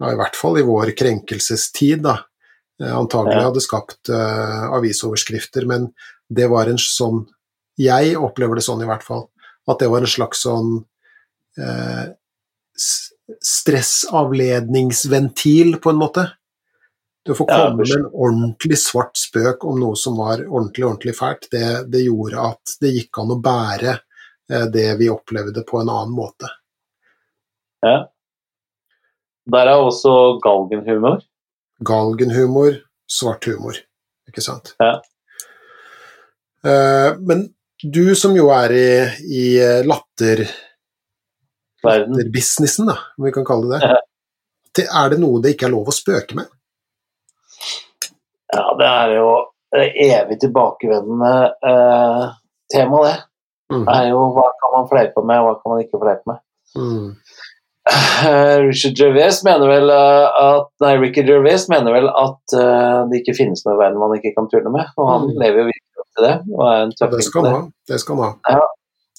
ja, i hvert fall i vår krenkelsestid, da, eh, antagelig hadde skapt uh, avisoverskrifter, men det var en sånn Jeg opplever det sånn, i hvert fall, at det var en slags sånn s- stressavledningsventil, på en måte. Det å få komme med en ordentlig svart spøk om noe som var ordentlig, ordentlig fælt, det, det gjorde at det gikk an å bære eh, det vi opplevde på en annen måte. Ja. Der er også galgenhumor. Galgenhumor, svart humor, ikke sant. Ja. Eh, men du som jo er i, i latter, Latterbusinessen, da, om vi kan kalle det det, Ja. er det noe det ikke er lov å spøke med? Ja, det er jo evig tilbakevendende eh, tema, det. Mm. Det er jo hva kan man fleipe med, og hva kan man ikke fleipe med. Mm. Richard Gervais mener vel eh, at Nei, Ricky Gervais mener vel at uh, det ikke finnes noe i verden man ikke kan tulle med. Og han Mm. lever jo virkelig opp til det. Og er en Det tøffing skal på det. Det skal han ha.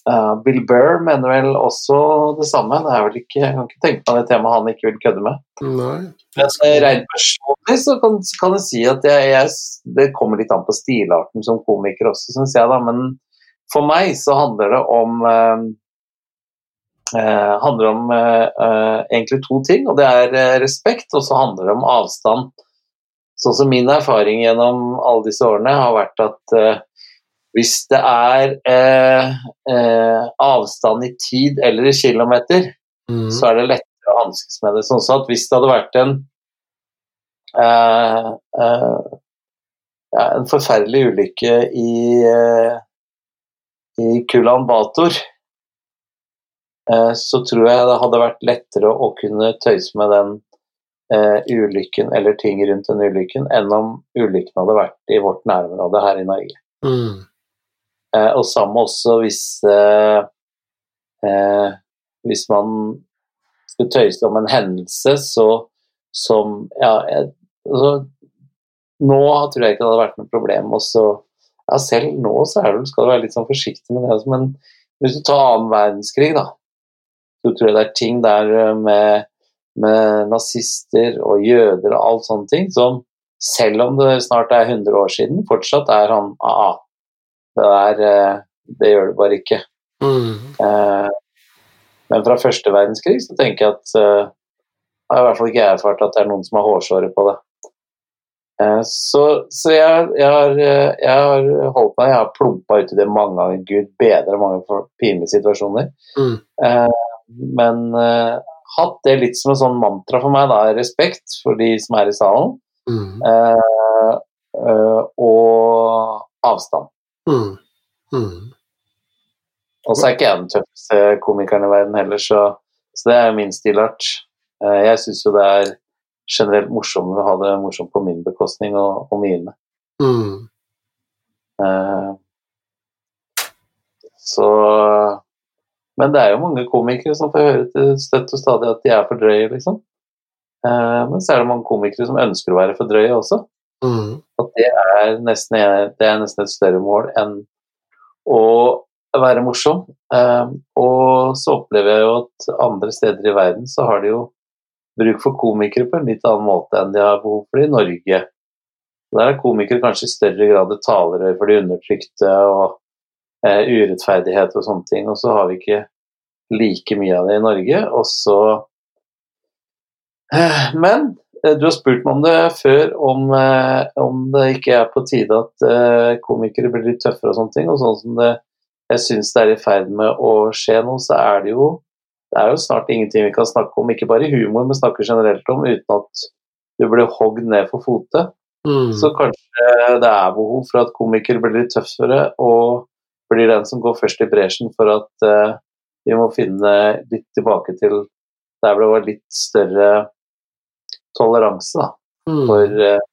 Eh, Bill Burr mener vel også det samme. Det er vel ikke, jeg kan ikke tenke meg det temaet han ikke vil kødde med. Nei. Men rent personlig så kan, kan jeg si at jeg, jeg, det kommer litt an på stilarten som komiker også, syns jeg. da, Men for meg så handler det om uh, uh, handler om egentlig to ting. og Det er respekt, og så handler det om avstand. Sånn som min erfaring gjennom alle disse årene har vært at hvis det er eh, eh, avstand i tid eller i kilometer, Mm. så er det lettere å hanskes med det. Sånn at hvis det hadde vært en eh, eh, ja, en forferdelig ulykke i, eh, i Kulan Bator, eh, så tror jeg det hadde vært lettere å kunne tøyse med den eh, ulykken eller ting rundt den ulykken, enn om ulykken hadde vært i vårt nærområde her i Norge. Mm. Eh, og samme også hvis eh, eh, hvis man skulle tøyse om en hendelse så, som ja, jeg, altså, Nå tror jeg ikke det hadde vært noe problem. Og så, ja, selv nå så det, skal du være litt sånn forsiktig med det. Men hvis du tar annen verdenskrig, da, så tror jeg det er ting der med, med nazister og jøder og alt sånne ting som selv om det snart er 100 år siden, fortsatt er han ah, det, er, eh, det gjør det bare ikke. Mm. Eh, Men fra første verdenskrig så tenker jeg at jeg har i hvert fall ikke jeg erfart at det er noen som har hårsåre på det. Eh, Så, så jeg, jeg, har, eh, jeg har holdt meg, jeg har plumpa uti det mange ganger, gud bedre mange pinlige situasjoner. Mm. Eh, Men eh, hatt det litt som en sånn mantra for meg, da, respekt for de som er i salen, Mm. eh, eh, og avstand. Mm. Mm. Og så er ikke jeg den tøffeste komikeren i verden heller, så, så det er min stilart. Eh, Jeg syns jo det er generelt morsommere å ha det morsomt på min bekostning og, og mine. Mm. Uh, Så Men det er jo mange komikere som får høre til støtt og stadig at de er for drøye, liksom. Uh, Men så er det mange komikere som ønsker å være for drøye også. Mm. Og det er nesten, det er nesten et større mål enn å være morsom. Eh, og så opplever jeg jo at andre steder i verden så har de jo bruk for komikere på en litt annen måte enn de har behov for i Norge. Der er komikere kanskje i større grad et talerør for de undertrykte og eh, urettferdighet og sånne ting. Og så har vi ikke like mye av det i Norge. Og så eh, Men du har spurt meg om det før, om, eh, om det ikke er på tide at eh, komikere blir litt tøffere og sånne ting. Og sånn som det jeg syns det er i ferd med å skje nå, så er det jo det er jo snart ingenting vi kan snakke om, ikke bare i humor, men snakker generelt om, uten at du blir hogd ned for fote. Mm. Så kanskje det er behov for at komikere blir litt tøffere og blir den som går først i bresjen for at uh, vi må finne litt tilbake til der det var litt større toleranse, da. Mm. For, eh,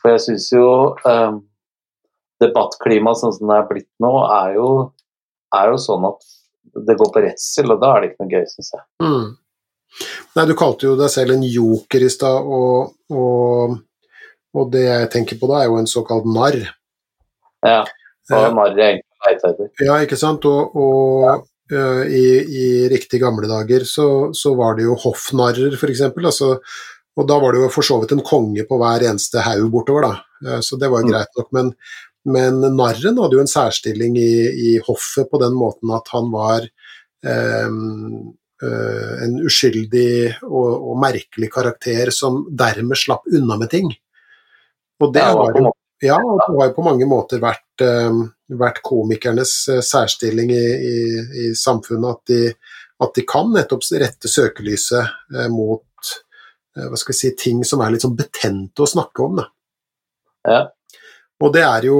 for jeg syns jo um, debattklimaet sånn som det er blitt nå, er jo, er jo sånn at det går på redsel, og da er det ikke noe gøy, syns jeg. Mm. Nei, du kalte jo deg selv en joker i stad, og, og, og det jeg tenker på da, er jo en såkalt narr. Ja, Ja. og narr er egentlig leter etter. Ja, ikke sant? Og, og uh, i, i riktig gamle dager så, så, var det jo hoffnarrer, f.eks. Altså, og da var det jo for så vidt en konge på hver eneste haug bortover, da. Uh, så det var jo mm. greit nok. Men, men narren hadde jo en særstilling i, i, hoffet på den måten at han var um, uh, en uskyldig og, og, merkelig karakter som dermed slapp unna med ting. Og det var ja, og det har jo på mange måter vært, uh, vært komikernes uh, særstilling i, i, i, samfunnet. At de, at de, kan nettopp rette søkelyset uh, mot hva skal vi si, ting som er litt sånn betente å snakke om. Da. Ja. Og det er jo,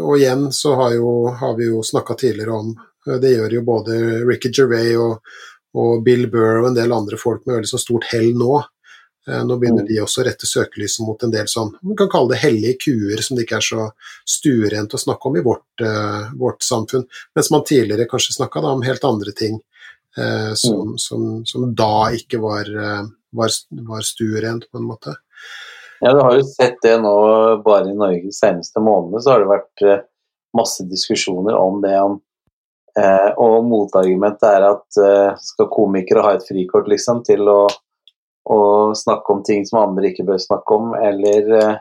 og igjen så har, jo, har vi jo snakka tidligere om Det gjør jo både Ricky Gervais og, og Bill Burr og en del andre folk med veldig så stort hell nå. Eh, nå begynner mm. de også å rette søkelyset mot en del sånn, man kan kalle det hellige kuer, som det ikke er så stuerent å snakke om i vårt, uh, vårt samfunn. Mens man tidligere kanskje snakka om helt andre ting uh, som, mm. som, som, da ikke var, uh, var, var stuerent, på en måte. Ja, du har jo sett det nå bare i Norge de seneste månedene, så har det vært masse diskusjoner om det om Og motargumentet er at skal komikere ha et frikort liksom til å og snakke om ting som andre ikke bør snakke om, eller, eh,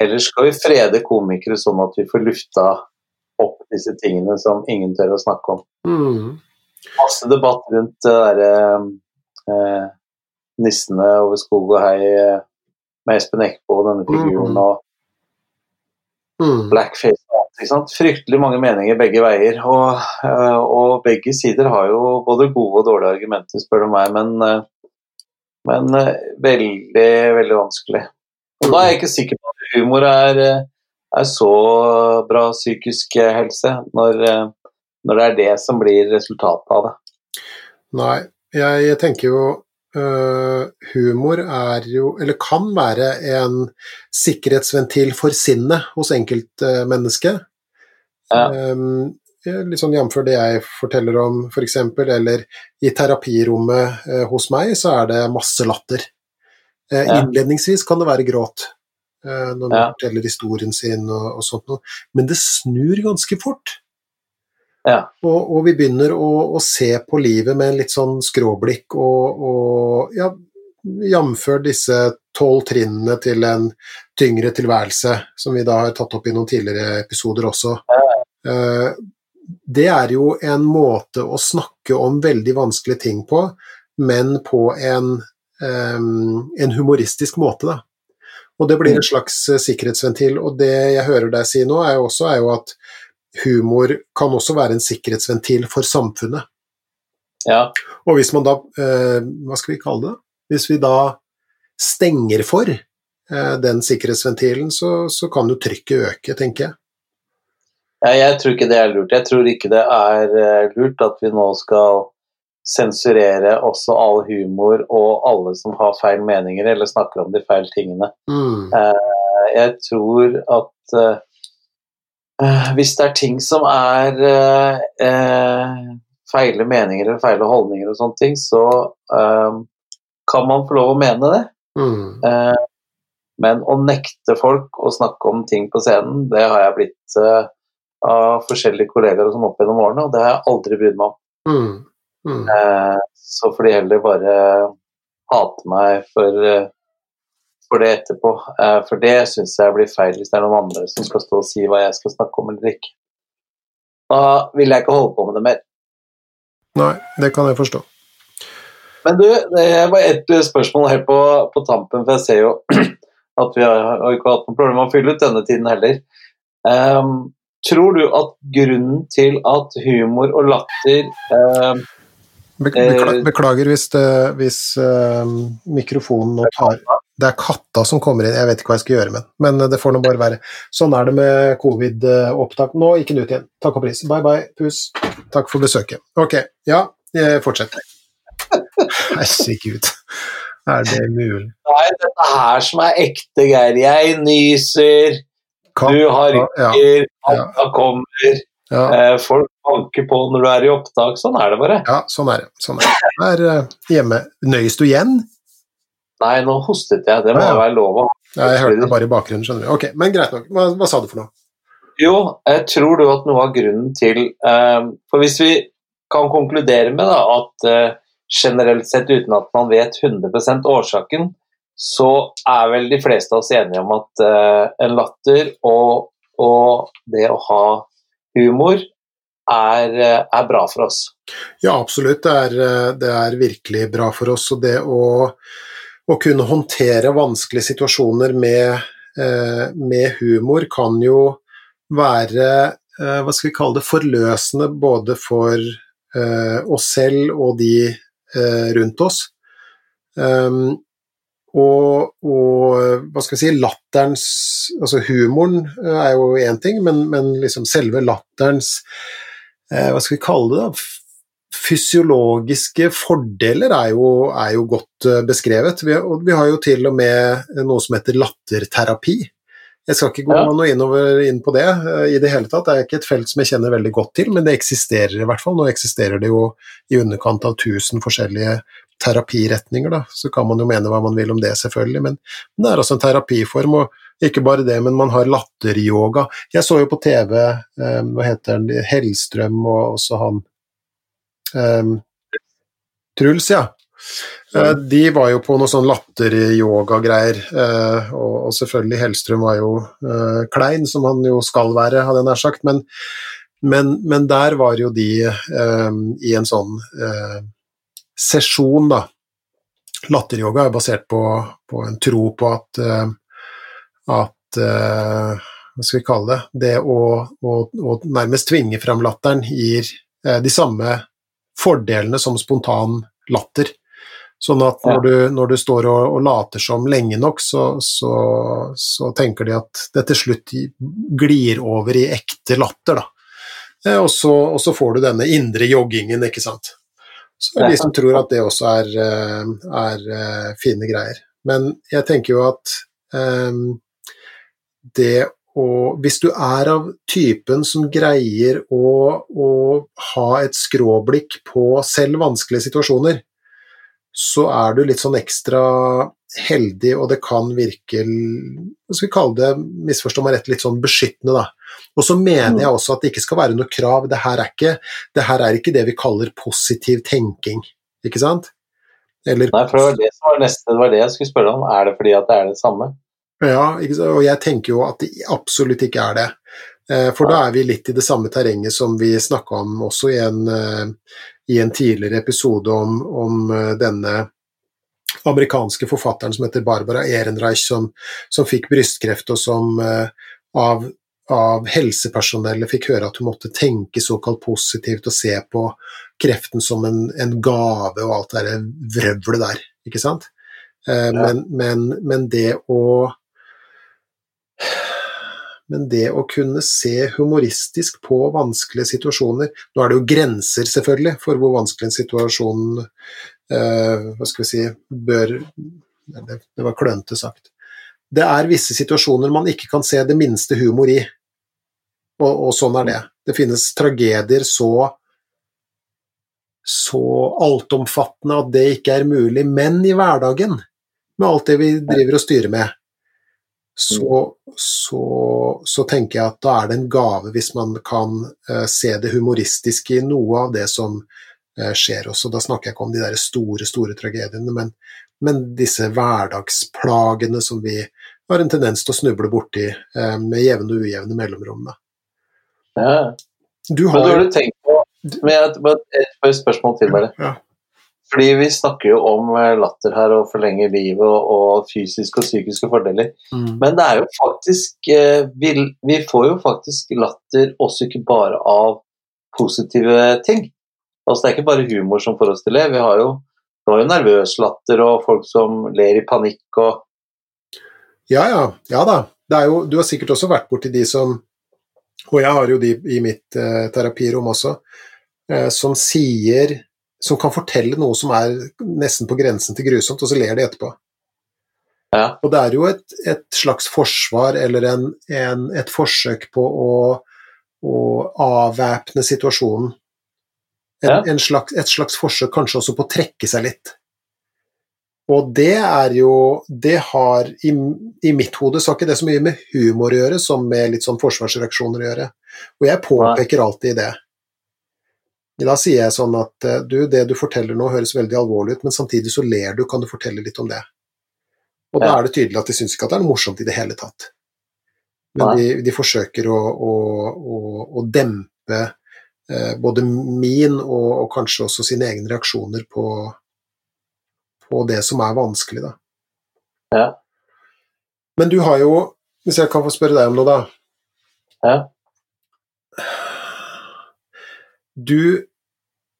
eller skal vi frede komikere sånn at vi får lufta opp disse tingene som ingen tør å snakke om. Mm. Masse debatt rundt det derre eh, nissene over skog og hei eh, med Espen Eckbo og denne figuren mm. og mm. blackface. Fryktelig mange meninger begge veier. Og, eh, og, begge sider har jo både gode og dårlige argumenter, spør du meg. Men men uh, veldig, veldig vanskelig. Og da er jeg ikke sikker på at humor er, eh, er så bra psykisk helse, når, uh, når, det er det som blir resultatet av det. Nei, jeg, jeg tenker jo uh, humor er jo, eller kan være, en sikkerhetsventil for sinnet hos enkeltmennesket. Ja. Um, litt sånn jf. det jeg forteller om f.eks., for eller i terapirommet eh, hos meg, så er det masse latter. Eh, ja. Innledningsvis kan det være gråt eh, når man ja. forteller historien sin og, og, sånt noe, men det snur ganske fort. Ja. Og, og, vi begynner å, å, se på livet med en litt sånn skråblikk og, og ja, jf. disse tolv trinnene til en tyngre tilværelse, som vi da har tatt opp i noen tidligere episoder også. Uh, det er jo en måte å snakke om veldig vanskelige ting på, men på en, en humoristisk måte, da. Og det blir en slags eh, sikkerhetsventil. Og det jeg hører deg si nå, er jo også er jo at humor kan også være en sikkerhetsventil for samfunnet. Ja. Og hvis man da uh, Hva skal vi kalle det? Hvis vi da stenger for uh, den sikkerhetsventilen, så, så kan jo trykket øke, tenker jeg. Ja, jeg tror ikke det er lurt. Jeg tror ikke det er uh, lurt at vi nå skal sensurere også all humor og alle som har feil meninger eller snakker om de feil tingene. Mm. Uh, jeg tror at uh, hvis det er ting som er feile meninger eller feile holdninger og sånne ting, så kan man få lov å mene det. Mm. men å nekte folk å snakke om ting på scenen, det har jeg blitt av forskjellige kollegaer og sånn opp gjennom årene, og det har jeg aldri brydd meg om. Mm. Mm. Eh, så får de heller bare hate meg for, eh, for det etterpå. Eh, for det syns jeg blir feil hvis det er noen andre som skal stå og si hva jeg skal snakke om eller ikke. Da vil jeg ikke holde på med det mer. Nei, det kan jeg forstå. Men du, det var ett spørsmål helt på, på, tampen, for jeg ser jo at vi har, har ikke hatt noe problem med å fylle ut denne tiden heller. Um, Tror du at grunnen til at humor og latter eh, eh Beklager hvis, det, hvis uh, mikrofonen nå tar Det er katta som kommer inn, jeg vet ikke hva jeg skal gjøre med den, men det får nå bare være. Sånn er det med covid-opptak. Nå gikk den ut igjen. Takk og pris. Bye bye, pus. Takk for besøket. Ok, ja, fortsett. Herregud. Er det mulig? Det er dette her som er ekte, Geir. Jeg nyser. Katt, du harker, katta ja. kommer, ja. Eh, folk banker på når du er i opptak. Sånn er det bare. Ja, sånn er det. Sånn er det. Er uh, hjemme. Nøyes du igjen? Nei, nå hostet jeg. Det må ja, være lov å ja, Jeg hørte det bare i bakgrunnen, skjønner du. Ok, men greit nok. Hva, hva, sa du for noe? Jo, jeg tror du at noe av grunnen til eh, For hvis vi kan konkludere med da, at uh, generelt sett, uten at man vet 100 årsaken, så er vel de fleste av oss enige om at uh, en latter og, og, det å ha humor er, uh, er, bra for oss. Ja, absolutt. Det er, det er virkelig bra for oss. Og det å, å kunne håndtere vanskelige situasjoner med, med humor kan jo være hva skal vi kalle det, forløsende både for Eh, oss selv og de eh, rundt oss. Um, og, og, hva skal vi si, latterens Altså humoren eh, er jo én ting, men, men, liksom selve latterens eh, Hva skal vi kalle det, da? Fysiologiske fordeler er jo, er jo godt beskrevet. Vi, og vi har jo til og med noe som heter latterterapi. Jeg skal ikke gå ja. noe innover, inn på det uh, i det hele tatt, det er ikke et felt som jeg kjenner veldig godt til, men det eksisterer i hvert fall. Nå eksisterer det jo i underkant av 1000 forskjellige terapiretninger, da. Så kan man jo mene hva man vil om det, selvfølgelig, men, det er altså en terapiform. og ikke bare det, men man har latteryoga. Jeg så jo på TV, um, hva heter den, Hellstrøm og også han um, Truls, ja. Eh, de var jo på noe sånn latteryoga-greier, eh, og selvfølgelig Hellstrøm var jo eh, klein, som han jo skal være, hadde jeg nær sagt, men, men, men, der var jo de i en sånn sesjon, da. Latteryoga er basert på, på, en tro på at, at hva skal vi kalle det, det å, å, å nærmest tvinge fram latteren gir de samme fordelene som spontan latter. Sånn at når du, når du står og, og, later som lenge nok, så, så, så, tenker de at det til slutt glir over i ekte latter, da. Eh, og, så, og, så, får du denne indre joggingen, ikke sant. Så det er de som tror at det også er, eh, er, er eh, fine greier. Men jeg tenker jo at um, det å Hvis du er av typen som greier å, å ha et skråblikk på selv vanskelige situasjoner, så er du litt sånn ekstra heldig, og det kan virke hva skal vi kalle det, misforstå meg rett, litt sånn beskyttende, da. Og så mener mm. jeg også at det ikke skal være noe krav. Det her er ikke det, her er ikke det vi kaller positiv tenking, ikke sant? Eller, Nei, for det var det som var neste, det var det jeg skulle spørre om. Er det fordi at det er det samme? Ja, og jeg tenker jo at det absolutt ikke er det. Eh, for da er vi litt i det samme terrenget som vi snakka om også i en, eh, i en tidligere episode om, om, eh, denne amerikanske forfatteren som heter Barbara Ehrenreich, som, som fikk brystkreft, og som av, av helsepersonellet fikk høre at hun måtte tenke såkalt positivt og se på kreften som en, en gave og alt det vrøvlet der, ikke sant? Men, men, men, det å men det å kunne se humoristisk på vanskelige situasjoner Nå er det jo grenser, selvfølgelig, for hvor vanskelig en situasjon eh, hva skal vi si, bør det, det var klønete sagt. Det er visse situasjoner man ikke kan se det minste humor i, og, og sånn er det. Det finnes tragedier så så altomfattende at det ikke er mulig, men i hverdagen, med alt det vi driver og styrer med, så, så, så, tenker jeg at da er det en gave hvis man kan uh, se det humoristiske i noe av det som uh, skjer oss. Og da snakker jeg ikke om de der store, store tragediene, men, men disse hverdagsplagene som vi har en tendens til å snuble borti uh, med jevne og ujevne mellomrom. Ja. Du har, men du har tenkt på med et, et spørsmål til, bare. Ja. Fordi vi snakker jo om eh, latter her og forlenger livet og, og fysiske og psykiske fordeler. Mm. Men det er jo faktisk eh, vi, vi, får jo faktisk latter også ikke bare av positive ting. Altså Det er ikke bare humor som får oss til det. Vi har jo, vi har jo nervøs latter og folk som ler i panikk og Ja, ja. Ja da. Jo, du har sikkert også vært borti de som Og jeg har jo de i mitt eh, terapirom også, eh, som sier som kan fortelle noe som er nesten på grensen til grusomt, og så ler de etterpå. Ja. Og det er jo et, et slags forsvar eller en, en, et forsøk på å, å avvæpne situasjonen. En, ja. slags, et slags forsøk kanskje også på å trekke seg litt. Og det er jo Det har i, i mitt hode så har ikke det så mye med humor å gjøre som med litt sånn forsvarsreaksjoner å gjøre. Og jeg påpeker alltid det. Da sier jeg sånn at eh, du, det du forteller nå høres veldig alvorlig ut, men samtidig så ler du, kan du fortelle litt om det? Og da er det tydelig at de syns ikke at det er noe morsomt i det hele tatt. Men de, de forsøker å, å, å, å dempe eh, både min og, og kanskje også sine egne reaksjoner på, på det som er vanskelig, da. Ja. Men du har jo, hvis jeg kan få spørre deg om noe, da. Ja. Du,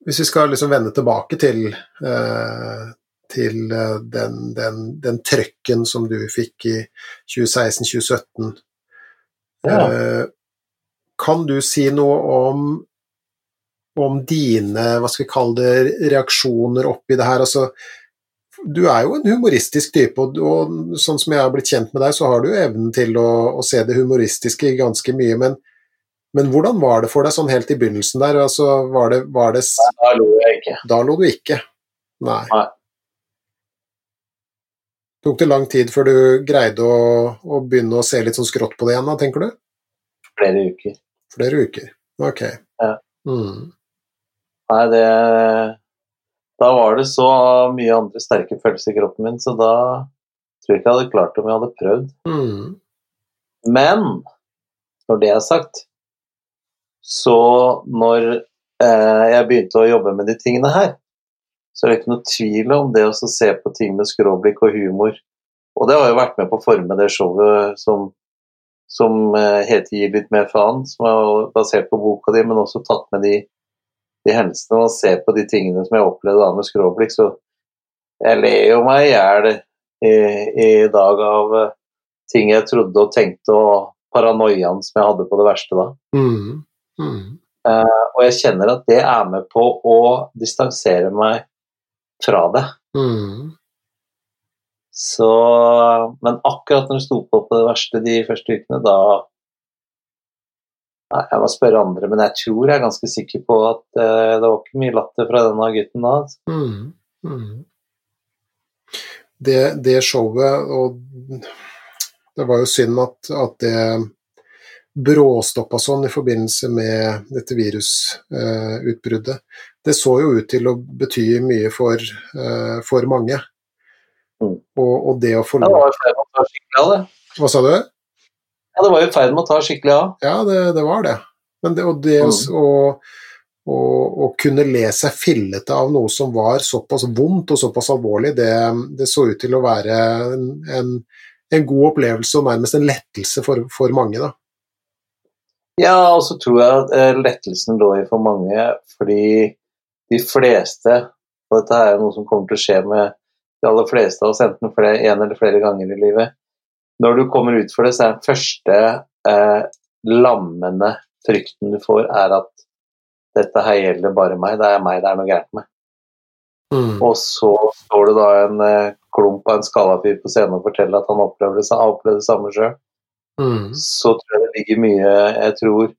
hvis vi skal liksom vende tilbake til, eh, til eh, den, den, den trøkken som du fikk i 2016-2017, Ja. eh, kan du si noe om, om dine, hva skal vi kalle det, reaksjoner oppi det her? Altså, du er jo en humoristisk type, og, og sånn som jeg har blitt kjent med deg, så har du evnen til å, å se det humoristiske ganske mye, men, men hvordan var det for deg sånn helt i begynnelsen der? Altså, var det, var det, Da lo jeg ikke. da lo du ikke? Nei. Nei. Tok det lang tid før du greide å, å begynne å se litt sånn skrått på det igjen, da, tenker du? Flere uker. Flere uker. Ok. Ja. Mm. Nei, det Da var det så mye andre sterke følelser i kroppen min, så da tror jeg ikke jeg hadde klart det om jeg hadde prøvd. Mm. Men når det er sagt, så når eh, jeg begynte å jobbe med de tingene her, så er det ikke noe tvil om det å se på ting med skråblikk og humor. Og det har jo vært med på å forme det showet som, som eh, heter 'Gi litt mer faen', som er basert på boka di, men også tatt med de, de hendelsene og ser på de tingene som jeg opplevde da med skråblikk. Så jeg ler jo meg i hjel i, i dag av eh, ting jeg trodde og tenkte, og paranoiaen som jeg hadde på det verste da. Mm. Mm. Og jeg kjenner at det er med på å distansere meg fra det. Mm. Så, men akkurat når det sto på på det verste de første ukene, da Jeg må spørre andre, men jeg tror jeg er ganske sikker på at uh, det var ikke mye latter fra denne gutten da. Mm. Mm. Det, det showet, og det var jo synd at, at det bråstoppa sånn i forbindelse med dette virusutbruddet. det så jo ut til å bety mye for, eh, for mange. Mm. Og, og det å få Ja, det var i ferd med å ta skikkelig av, det. Hva sa du? Ja, det var i ferd med å ta skikkelig av. Ja, det, det var det. Men det, og det Mm. å, å, å kunne le seg fillete av noe som var såpass vondt og såpass alvorlig, det, det så ut til å være en, en, en god opplevelse og nærmest en lettelse for, for mange. Da. Ja, og så tror jeg at eh, lettelsen lå i for mange, fordi de fleste Og dette er noe som kommer til å skje med de aller fleste av oss, enten flere, en eller flere ganger i livet. Når du kommer ut for det, så er den første eh, lammende frykten du får, er at dette her gjelder bare meg, det er meg det er noe gærent med. Mm. Og så står det da en eh, klump av en skallafyr på scenen og forteller at han opplever det, har det samme sjøl. Mm. så tror jeg det ligger mye Jeg tror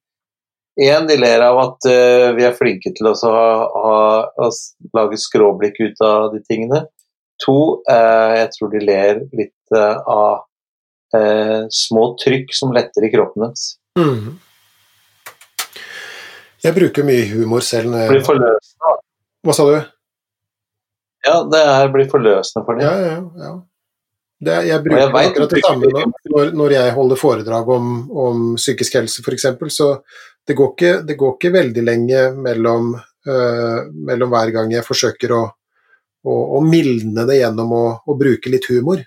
Én, de ler av at uh, vi er flinke til å ha, ha, å lage skråblikk ut av de tingene. To, uh, jeg tror de ler litt uh, av eh, små trykk som letter i kroppen deres. Mm. Jeg bruker mye humor selv når Blir forløsende. Hva sa du? Ja, det er, blir forløsende for dem. Ja, ja, ja. Det, jeg bruker jeg akkurat det samme når, når, jeg holder foredrag om, om psykisk helse, f.eks. Så det går, ikke, det går ikke veldig lenge mellom, uh, mellom hver gang jeg forsøker å, å, å mildne det gjennom å, å bruke litt humor.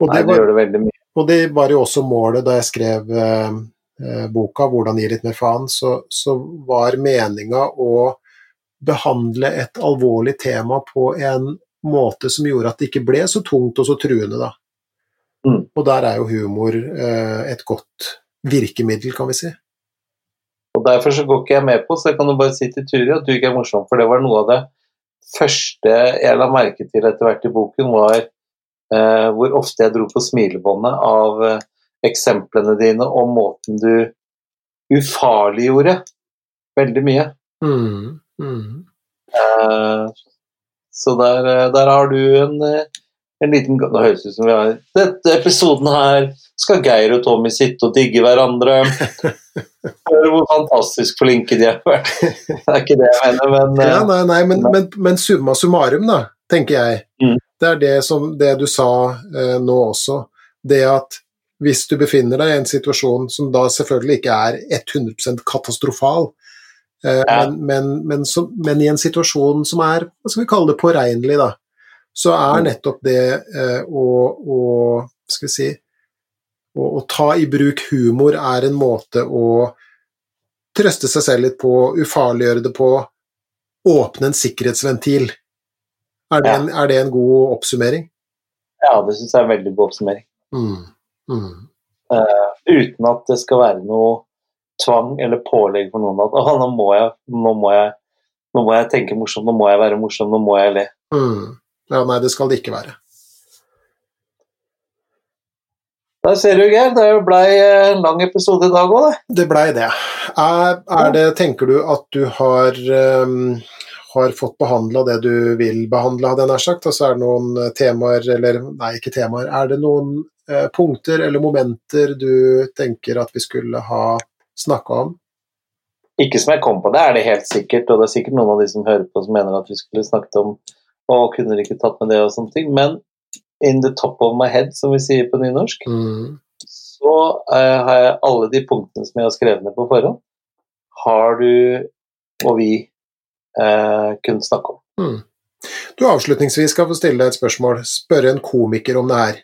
Og Nei, det, det var, gjør det veldig mye. og det var jo også målet da jeg skrev øh, boka 'Hvordan gi litt mer faen', så, så var meninga å behandle et alvorlig tema på en måte som gjorde at det ikke ble så tungt og så truende, da. Mm. Og der er jo humor eh, et godt virkemiddel, kan vi si. Og Derfor så går ikke jeg med på, så jeg kan jo bare si til Turi at du ikke er morsom, for det var noe av det første jeg la merke til etter hvert i boken, var eh, hvor ofte jeg dro på smilebåndet av eh, eksemplene dine og måten du ufarliggjorde veldig mye. Mm, mm. Eh, så der, eh, der har du en, eh, en liten Nå høres det ut som vi har Dette episoden her skal Geir og Tommy sitte og digge hverandre. Høre hvor fantastisk flinke de har vært. Det er ikke det jeg mener, men ja, Nei, nei, men, men, men summa summarum, da, tenker jeg. Mm. Det er det, som, det du sa eh, nå også. Det at hvis du befinner deg i en situasjon som da selvfølgelig ikke er 100 katastrofal, eh, Ja. men, men, men, som, men i en situasjon som er hva skal vi kalle det, påregnelig, da, så er Mm. nettopp det eh, å, å skal vi si å, å ta i bruk humor er en måte å trøste seg selv litt på, ufarliggjøre det på, åpne en sikkerhetsventil. Er det, Ja. en, er det en god oppsummering? ja, det syns jeg er en veldig god oppsummering. Mm. Mm. Uh, uten at det skal være noe tvang eller pålegg for noen at «Åh, nå må jeg, nå må jeg, nå må jeg tenke morsomt, nå må jeg være morsom, nå må jeg le. Mm. Ja, nei, det skal det ikke være. Der ser du, Geir. Det blei en lang episode i dag òg, det. Det blei det. Er, er det, tenker du at du har, um, har fått behandla det du vil behandle, hadde jeg nær sagt? Altså er det noen eh, temaer, eller nei, ikke temaer, er det noen uh, punkter eller momenter du tenker at vi skulle ha snakka om? Ikke som jeg kom på det, er det helt sikkert. Og det er sikkert noen av de som hører på som mener at vi skulle snakket om og kunne dere ikke tatt med det og sånne ting. Men in the top of my head, som vi sier på nynorsk, Mm. så uh, har jeg alle de punktene som jeg har skrevet ned på forhånd, har du og vi uh, kunnet snakke om. Mm. Du avslutningsvis skal få stille deg et spørsmål. Spørre en komiker om det her.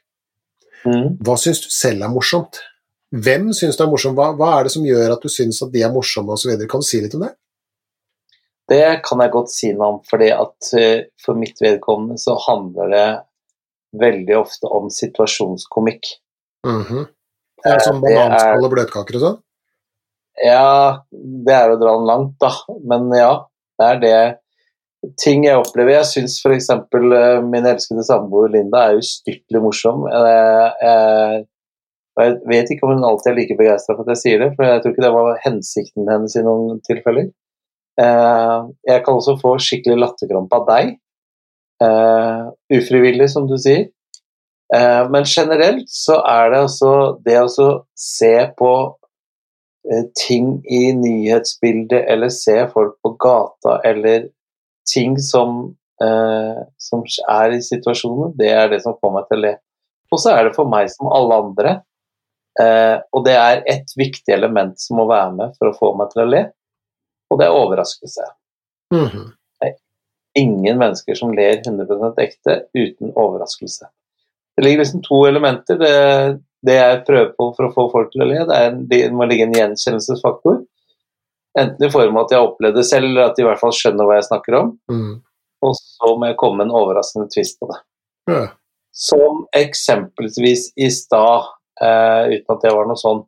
Mm. Hva syns du selv er morsomt? Hvem syns det er morsomt? Hva, hva er det som gjør at du syns at de er morsomme osv.? Kan du si litt om det? Det kan jeg godt si noe om, fordi at eh, for mitt vedkommende så handler det veldig ofte om situasjonskomikk. Mhm. -hmm. Det er- bananskall og bløtkaker og sånn? Ja, det er å dra den langt, da. Men ja, det er det ting jeg opplever. Jeg syns f.eks. min elskede samboer Linda er ustyrtelig morsom. Jeg, jeg, og jeg vet ikke om hun alltid er like begeistra for at jeg sier det, for jeg tror ikke det var hensikten hennes i noen tilfeller. Eh, jeg kan også få skikkelig latterkrampe av deg. Eh, ufrivillig, som du sier. Eh, men generelt så er det altså det å se på ting i nyhetsbildet, eller se folk på gata, eller ting som, som er i situasjonen, det er det som får meg til å le. Og så er det for meg som alle andre, eh, og det er et viktig element som må være med for å få meg til å le, og det er overraskelse. Mhm. Ingen mennesker som ler 100% ekte uten overraskelse. Det ligger liksom to elementer. Det, det jeg prøver på for å få folk til å le, det, er, en- det må ligge en gjenkjennelsesfaktor. Enten i form av at de har opplevd det selv, eller at de i hvert fall skjønner hva jeg snakker om. Mm. Og så må jeg komme med en overraskende twist på det. Ja. Som eksempelvis i stad, uten at det var noe sånn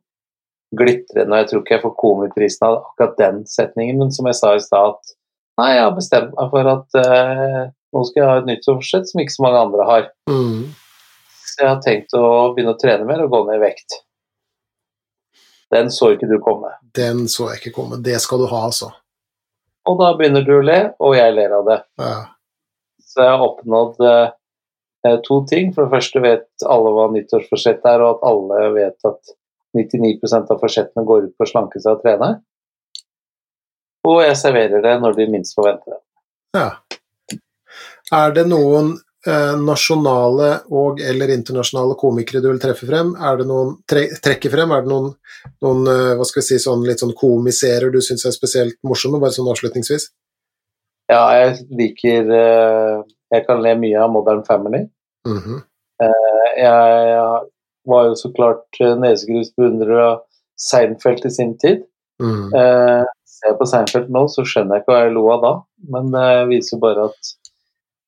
glitrende, og jeg tror ikke jeg får komiprisen av akkurat den setningen, men som jeg sa i stad, at nei, jeg har bestemt meg for at eh, nå skal jeg ha et nytt årsett som ikke så mange andre har. Mm. Så jeg har tenkt å begynne å trene mer og gå ned i vekt. Den så ikke du komme. Den så jeg ikke komme. Det skal du ha, altså. Og da begynner du å le, og jeg ler av det. Ja. Så jeg har oppnådd eh, to ting. For det første vet alle hva nyttårsforsett er, og at alle vet at 99% av forsettene går ut på å slanke seg og trene. Og jeg serverer det når de minst forventer det. ja. Er det noen eh, nasjonale og eller internasjonale komikere du vil treffe frem? Er det noen tre, trekke frem? Er det noen, noen eh, hva skal vi si, sånn, litt sånn komiserer du syns er spesielt morsomme, bare sånn avslutningsvis? Ja, jeg liker eh, Jeg kan le mye av Modern Family. Mhm. Jeg, jeg var jo så klart nesegrusbeundrer nesegrus av Seinfeld i sin tid. Mm. Eh, ser jeg på Seinfeld nå, så skjønner jeg ikke hva jeg lo av da, men det viser jo bare at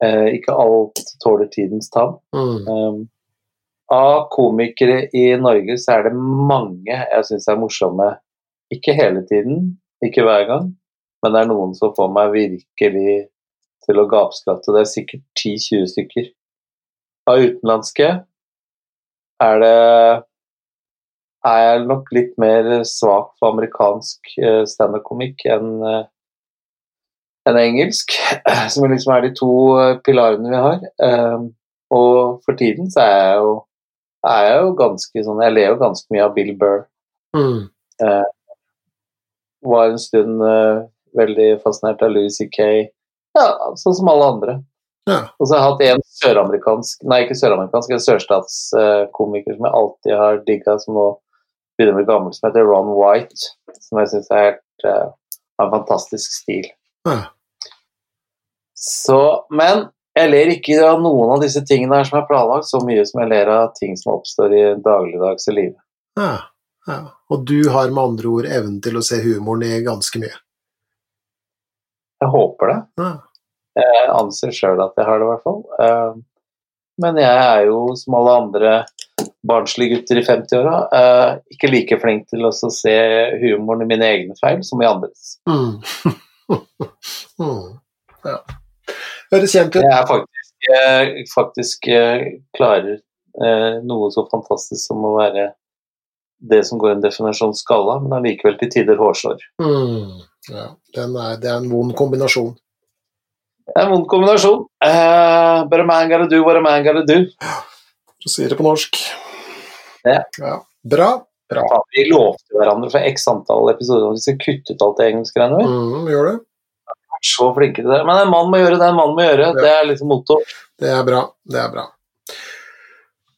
eh, ikke alt tåler tidens tann. Mm. Av komikere i Norge så er det mange jeg syns er morsomme. Ikke hele tiden, ikke hver gang, men det er noen som får meg virkelig til å gapskratte. Det er sikkert 10-20 stykker. Av utenlandske er det er jeg nok litt mer svak for amerikansk eh, standup-komikk enn eh, enn engelsk, som liksom er de to eh, pilarene vi har. Um, og for tiden så er jeg jo er jeg jo ganske sånn Jeg ler jo ganske mye av Bill Burr. Mm. Var en stund veldig fascinert av Louis C.K. Ja, sånn som alle andre. Ja. Og så har jeg hatt en søramerikansk Nei, ikke søramerikansk, en sørstatskomiker som jeg alltid har digga, som nå begynner å bli gammel, som heter Ron White. Som jeg syns er helt uh, har en fantastisk stil. Ja. Så, men jeg ler ikke av noen av disse tingene her som er planlagt, så mye som jeg ler av ting som oppstår i dagligdagse livet. Ja. ja. Og du har med andre ord evnen til å se humoren i ganske mye. Jeg håper det. Ja. Jeg anser sjøl at jeg har det, i hvert fall. Eh, Men jeg er jo, som alle andre barnslige gutter i 50-åra, eh, ikke like flink til å se humoren i mine egne feil som i andres. Mm. mm. Ja. Høres kjent ut. Jeg er faktisk, jeg faktisk eh, klarer noe så fantastisk som å være det som går i en definasjon skalla, men allikevel til tider hårsår. Mm. Ja. Den er, det er en vond kombinasjon. Det er en vond kombinasjon. Uh, but a man gotta do what a man gotta do. Du sier si det på norsk. Ja. Bra. Bra. Ja, Vi lovte hverandre for x antall episoder om vi skal kutte ut alt det engelskgreiene. vi. Mm, gjør det. Så flinke til det. Men en mann må gjøre det en mann må gjøre. Det er liksom motto. Det er bra. Det er bra.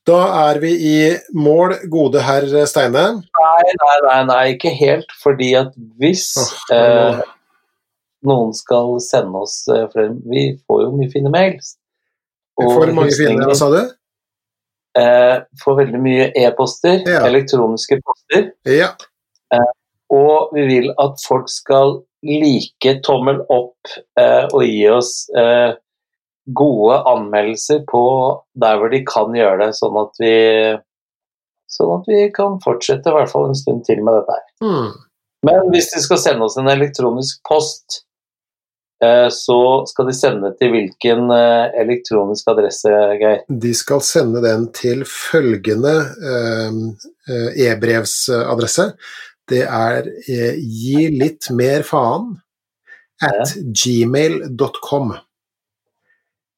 Da er vi i mål, gode herr Steine. Nei, nei, nei, nei, ikke helt. Fordi at hvis oh, eh, noen skal sende oss frem Vi får jo mye fine mails. Vi får mange fine, hva sa du? Eh, får veldig mye e-poster, Ja. elektroniske poster. Ja. Og vi vil at folk skal like tommel opp eh, og gi oss eh, gode anmeldelser på der hvor de kan gjøre det, sånn at vi sånn at vi kan fortsette i hvert fall en stund til med dette her. Mm. Men hvis de skal sende oss en elektronisk post, eh, så skal de sende til hvilken eh, elektronisk adresse, Geir? De skal sende den til følgende eh, e-brevsadresse. Det er gi litt mer faen at gmail.com.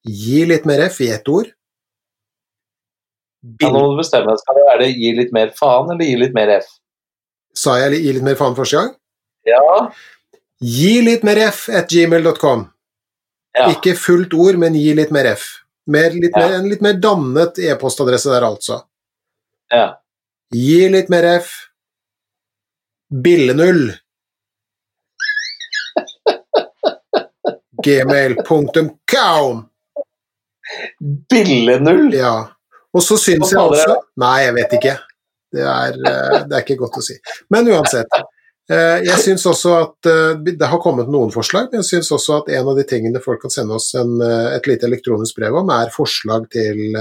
Gi litt mer f i ett ord. Ja, nå må du bestemme deg. Skal det være det gi litt mer faen, eller gi litt mer F? Sa jeg gi litt mer faen første gang? Ja. Gi litt mer f at gmail.com. ja. Ikke fullt ord, men gi litt mer f. Mer, litt Ja. mer, en litt mer dannet e-postadresse der, altså. ja. Gi litt mer f. Billenull. Gmail.com. Billenull! Ja. Og så syns jeg også Nei, jeg vet ikke. Det er, eh, det er ikke godt å si. Men uansett. eh, Jeg syns også at eh, Det har kommet noen forslag, men jeg syns også at en av de tingene folk kan sende oss en, et lite elektronisk brev om, er forslag til,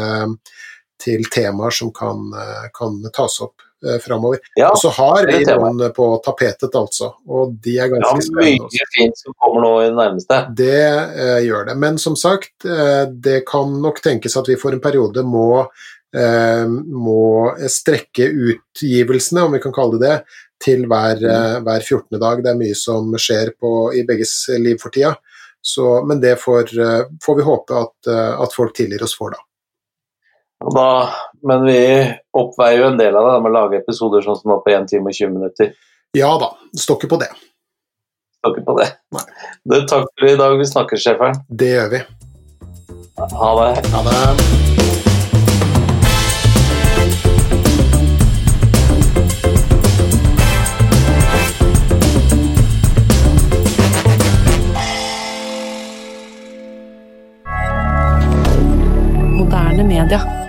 til temaer som kan, kan tas opp eh, framover. Ja, Og så har vi noen på tapetet, altså. Og de er ja ganske spennende. mye fint som kommer nå i det nærmeste. Det eh, gjør det. Men som sagt, eh, det kan nok tenkes at vi for en periode må, eh, må strekke utgivelsene, om vi kan kalle det det, til hver, eh, hver 14. dag. Det er mye som skjer på, i begges liv for tida. Så, men det får, eh, får vi håpe at, eh, at folk tilgir oss for, da. Da, men vi oppveier jo en del av det med å lage episoder sånn som nå på 1 time og 20 minutter. Ja da, det står ikke på det. Står ikke på det. Du, takk for i dag. Vi snakkes, sjeferen. Det gjør vi. Ha det. Ha det. moderne media.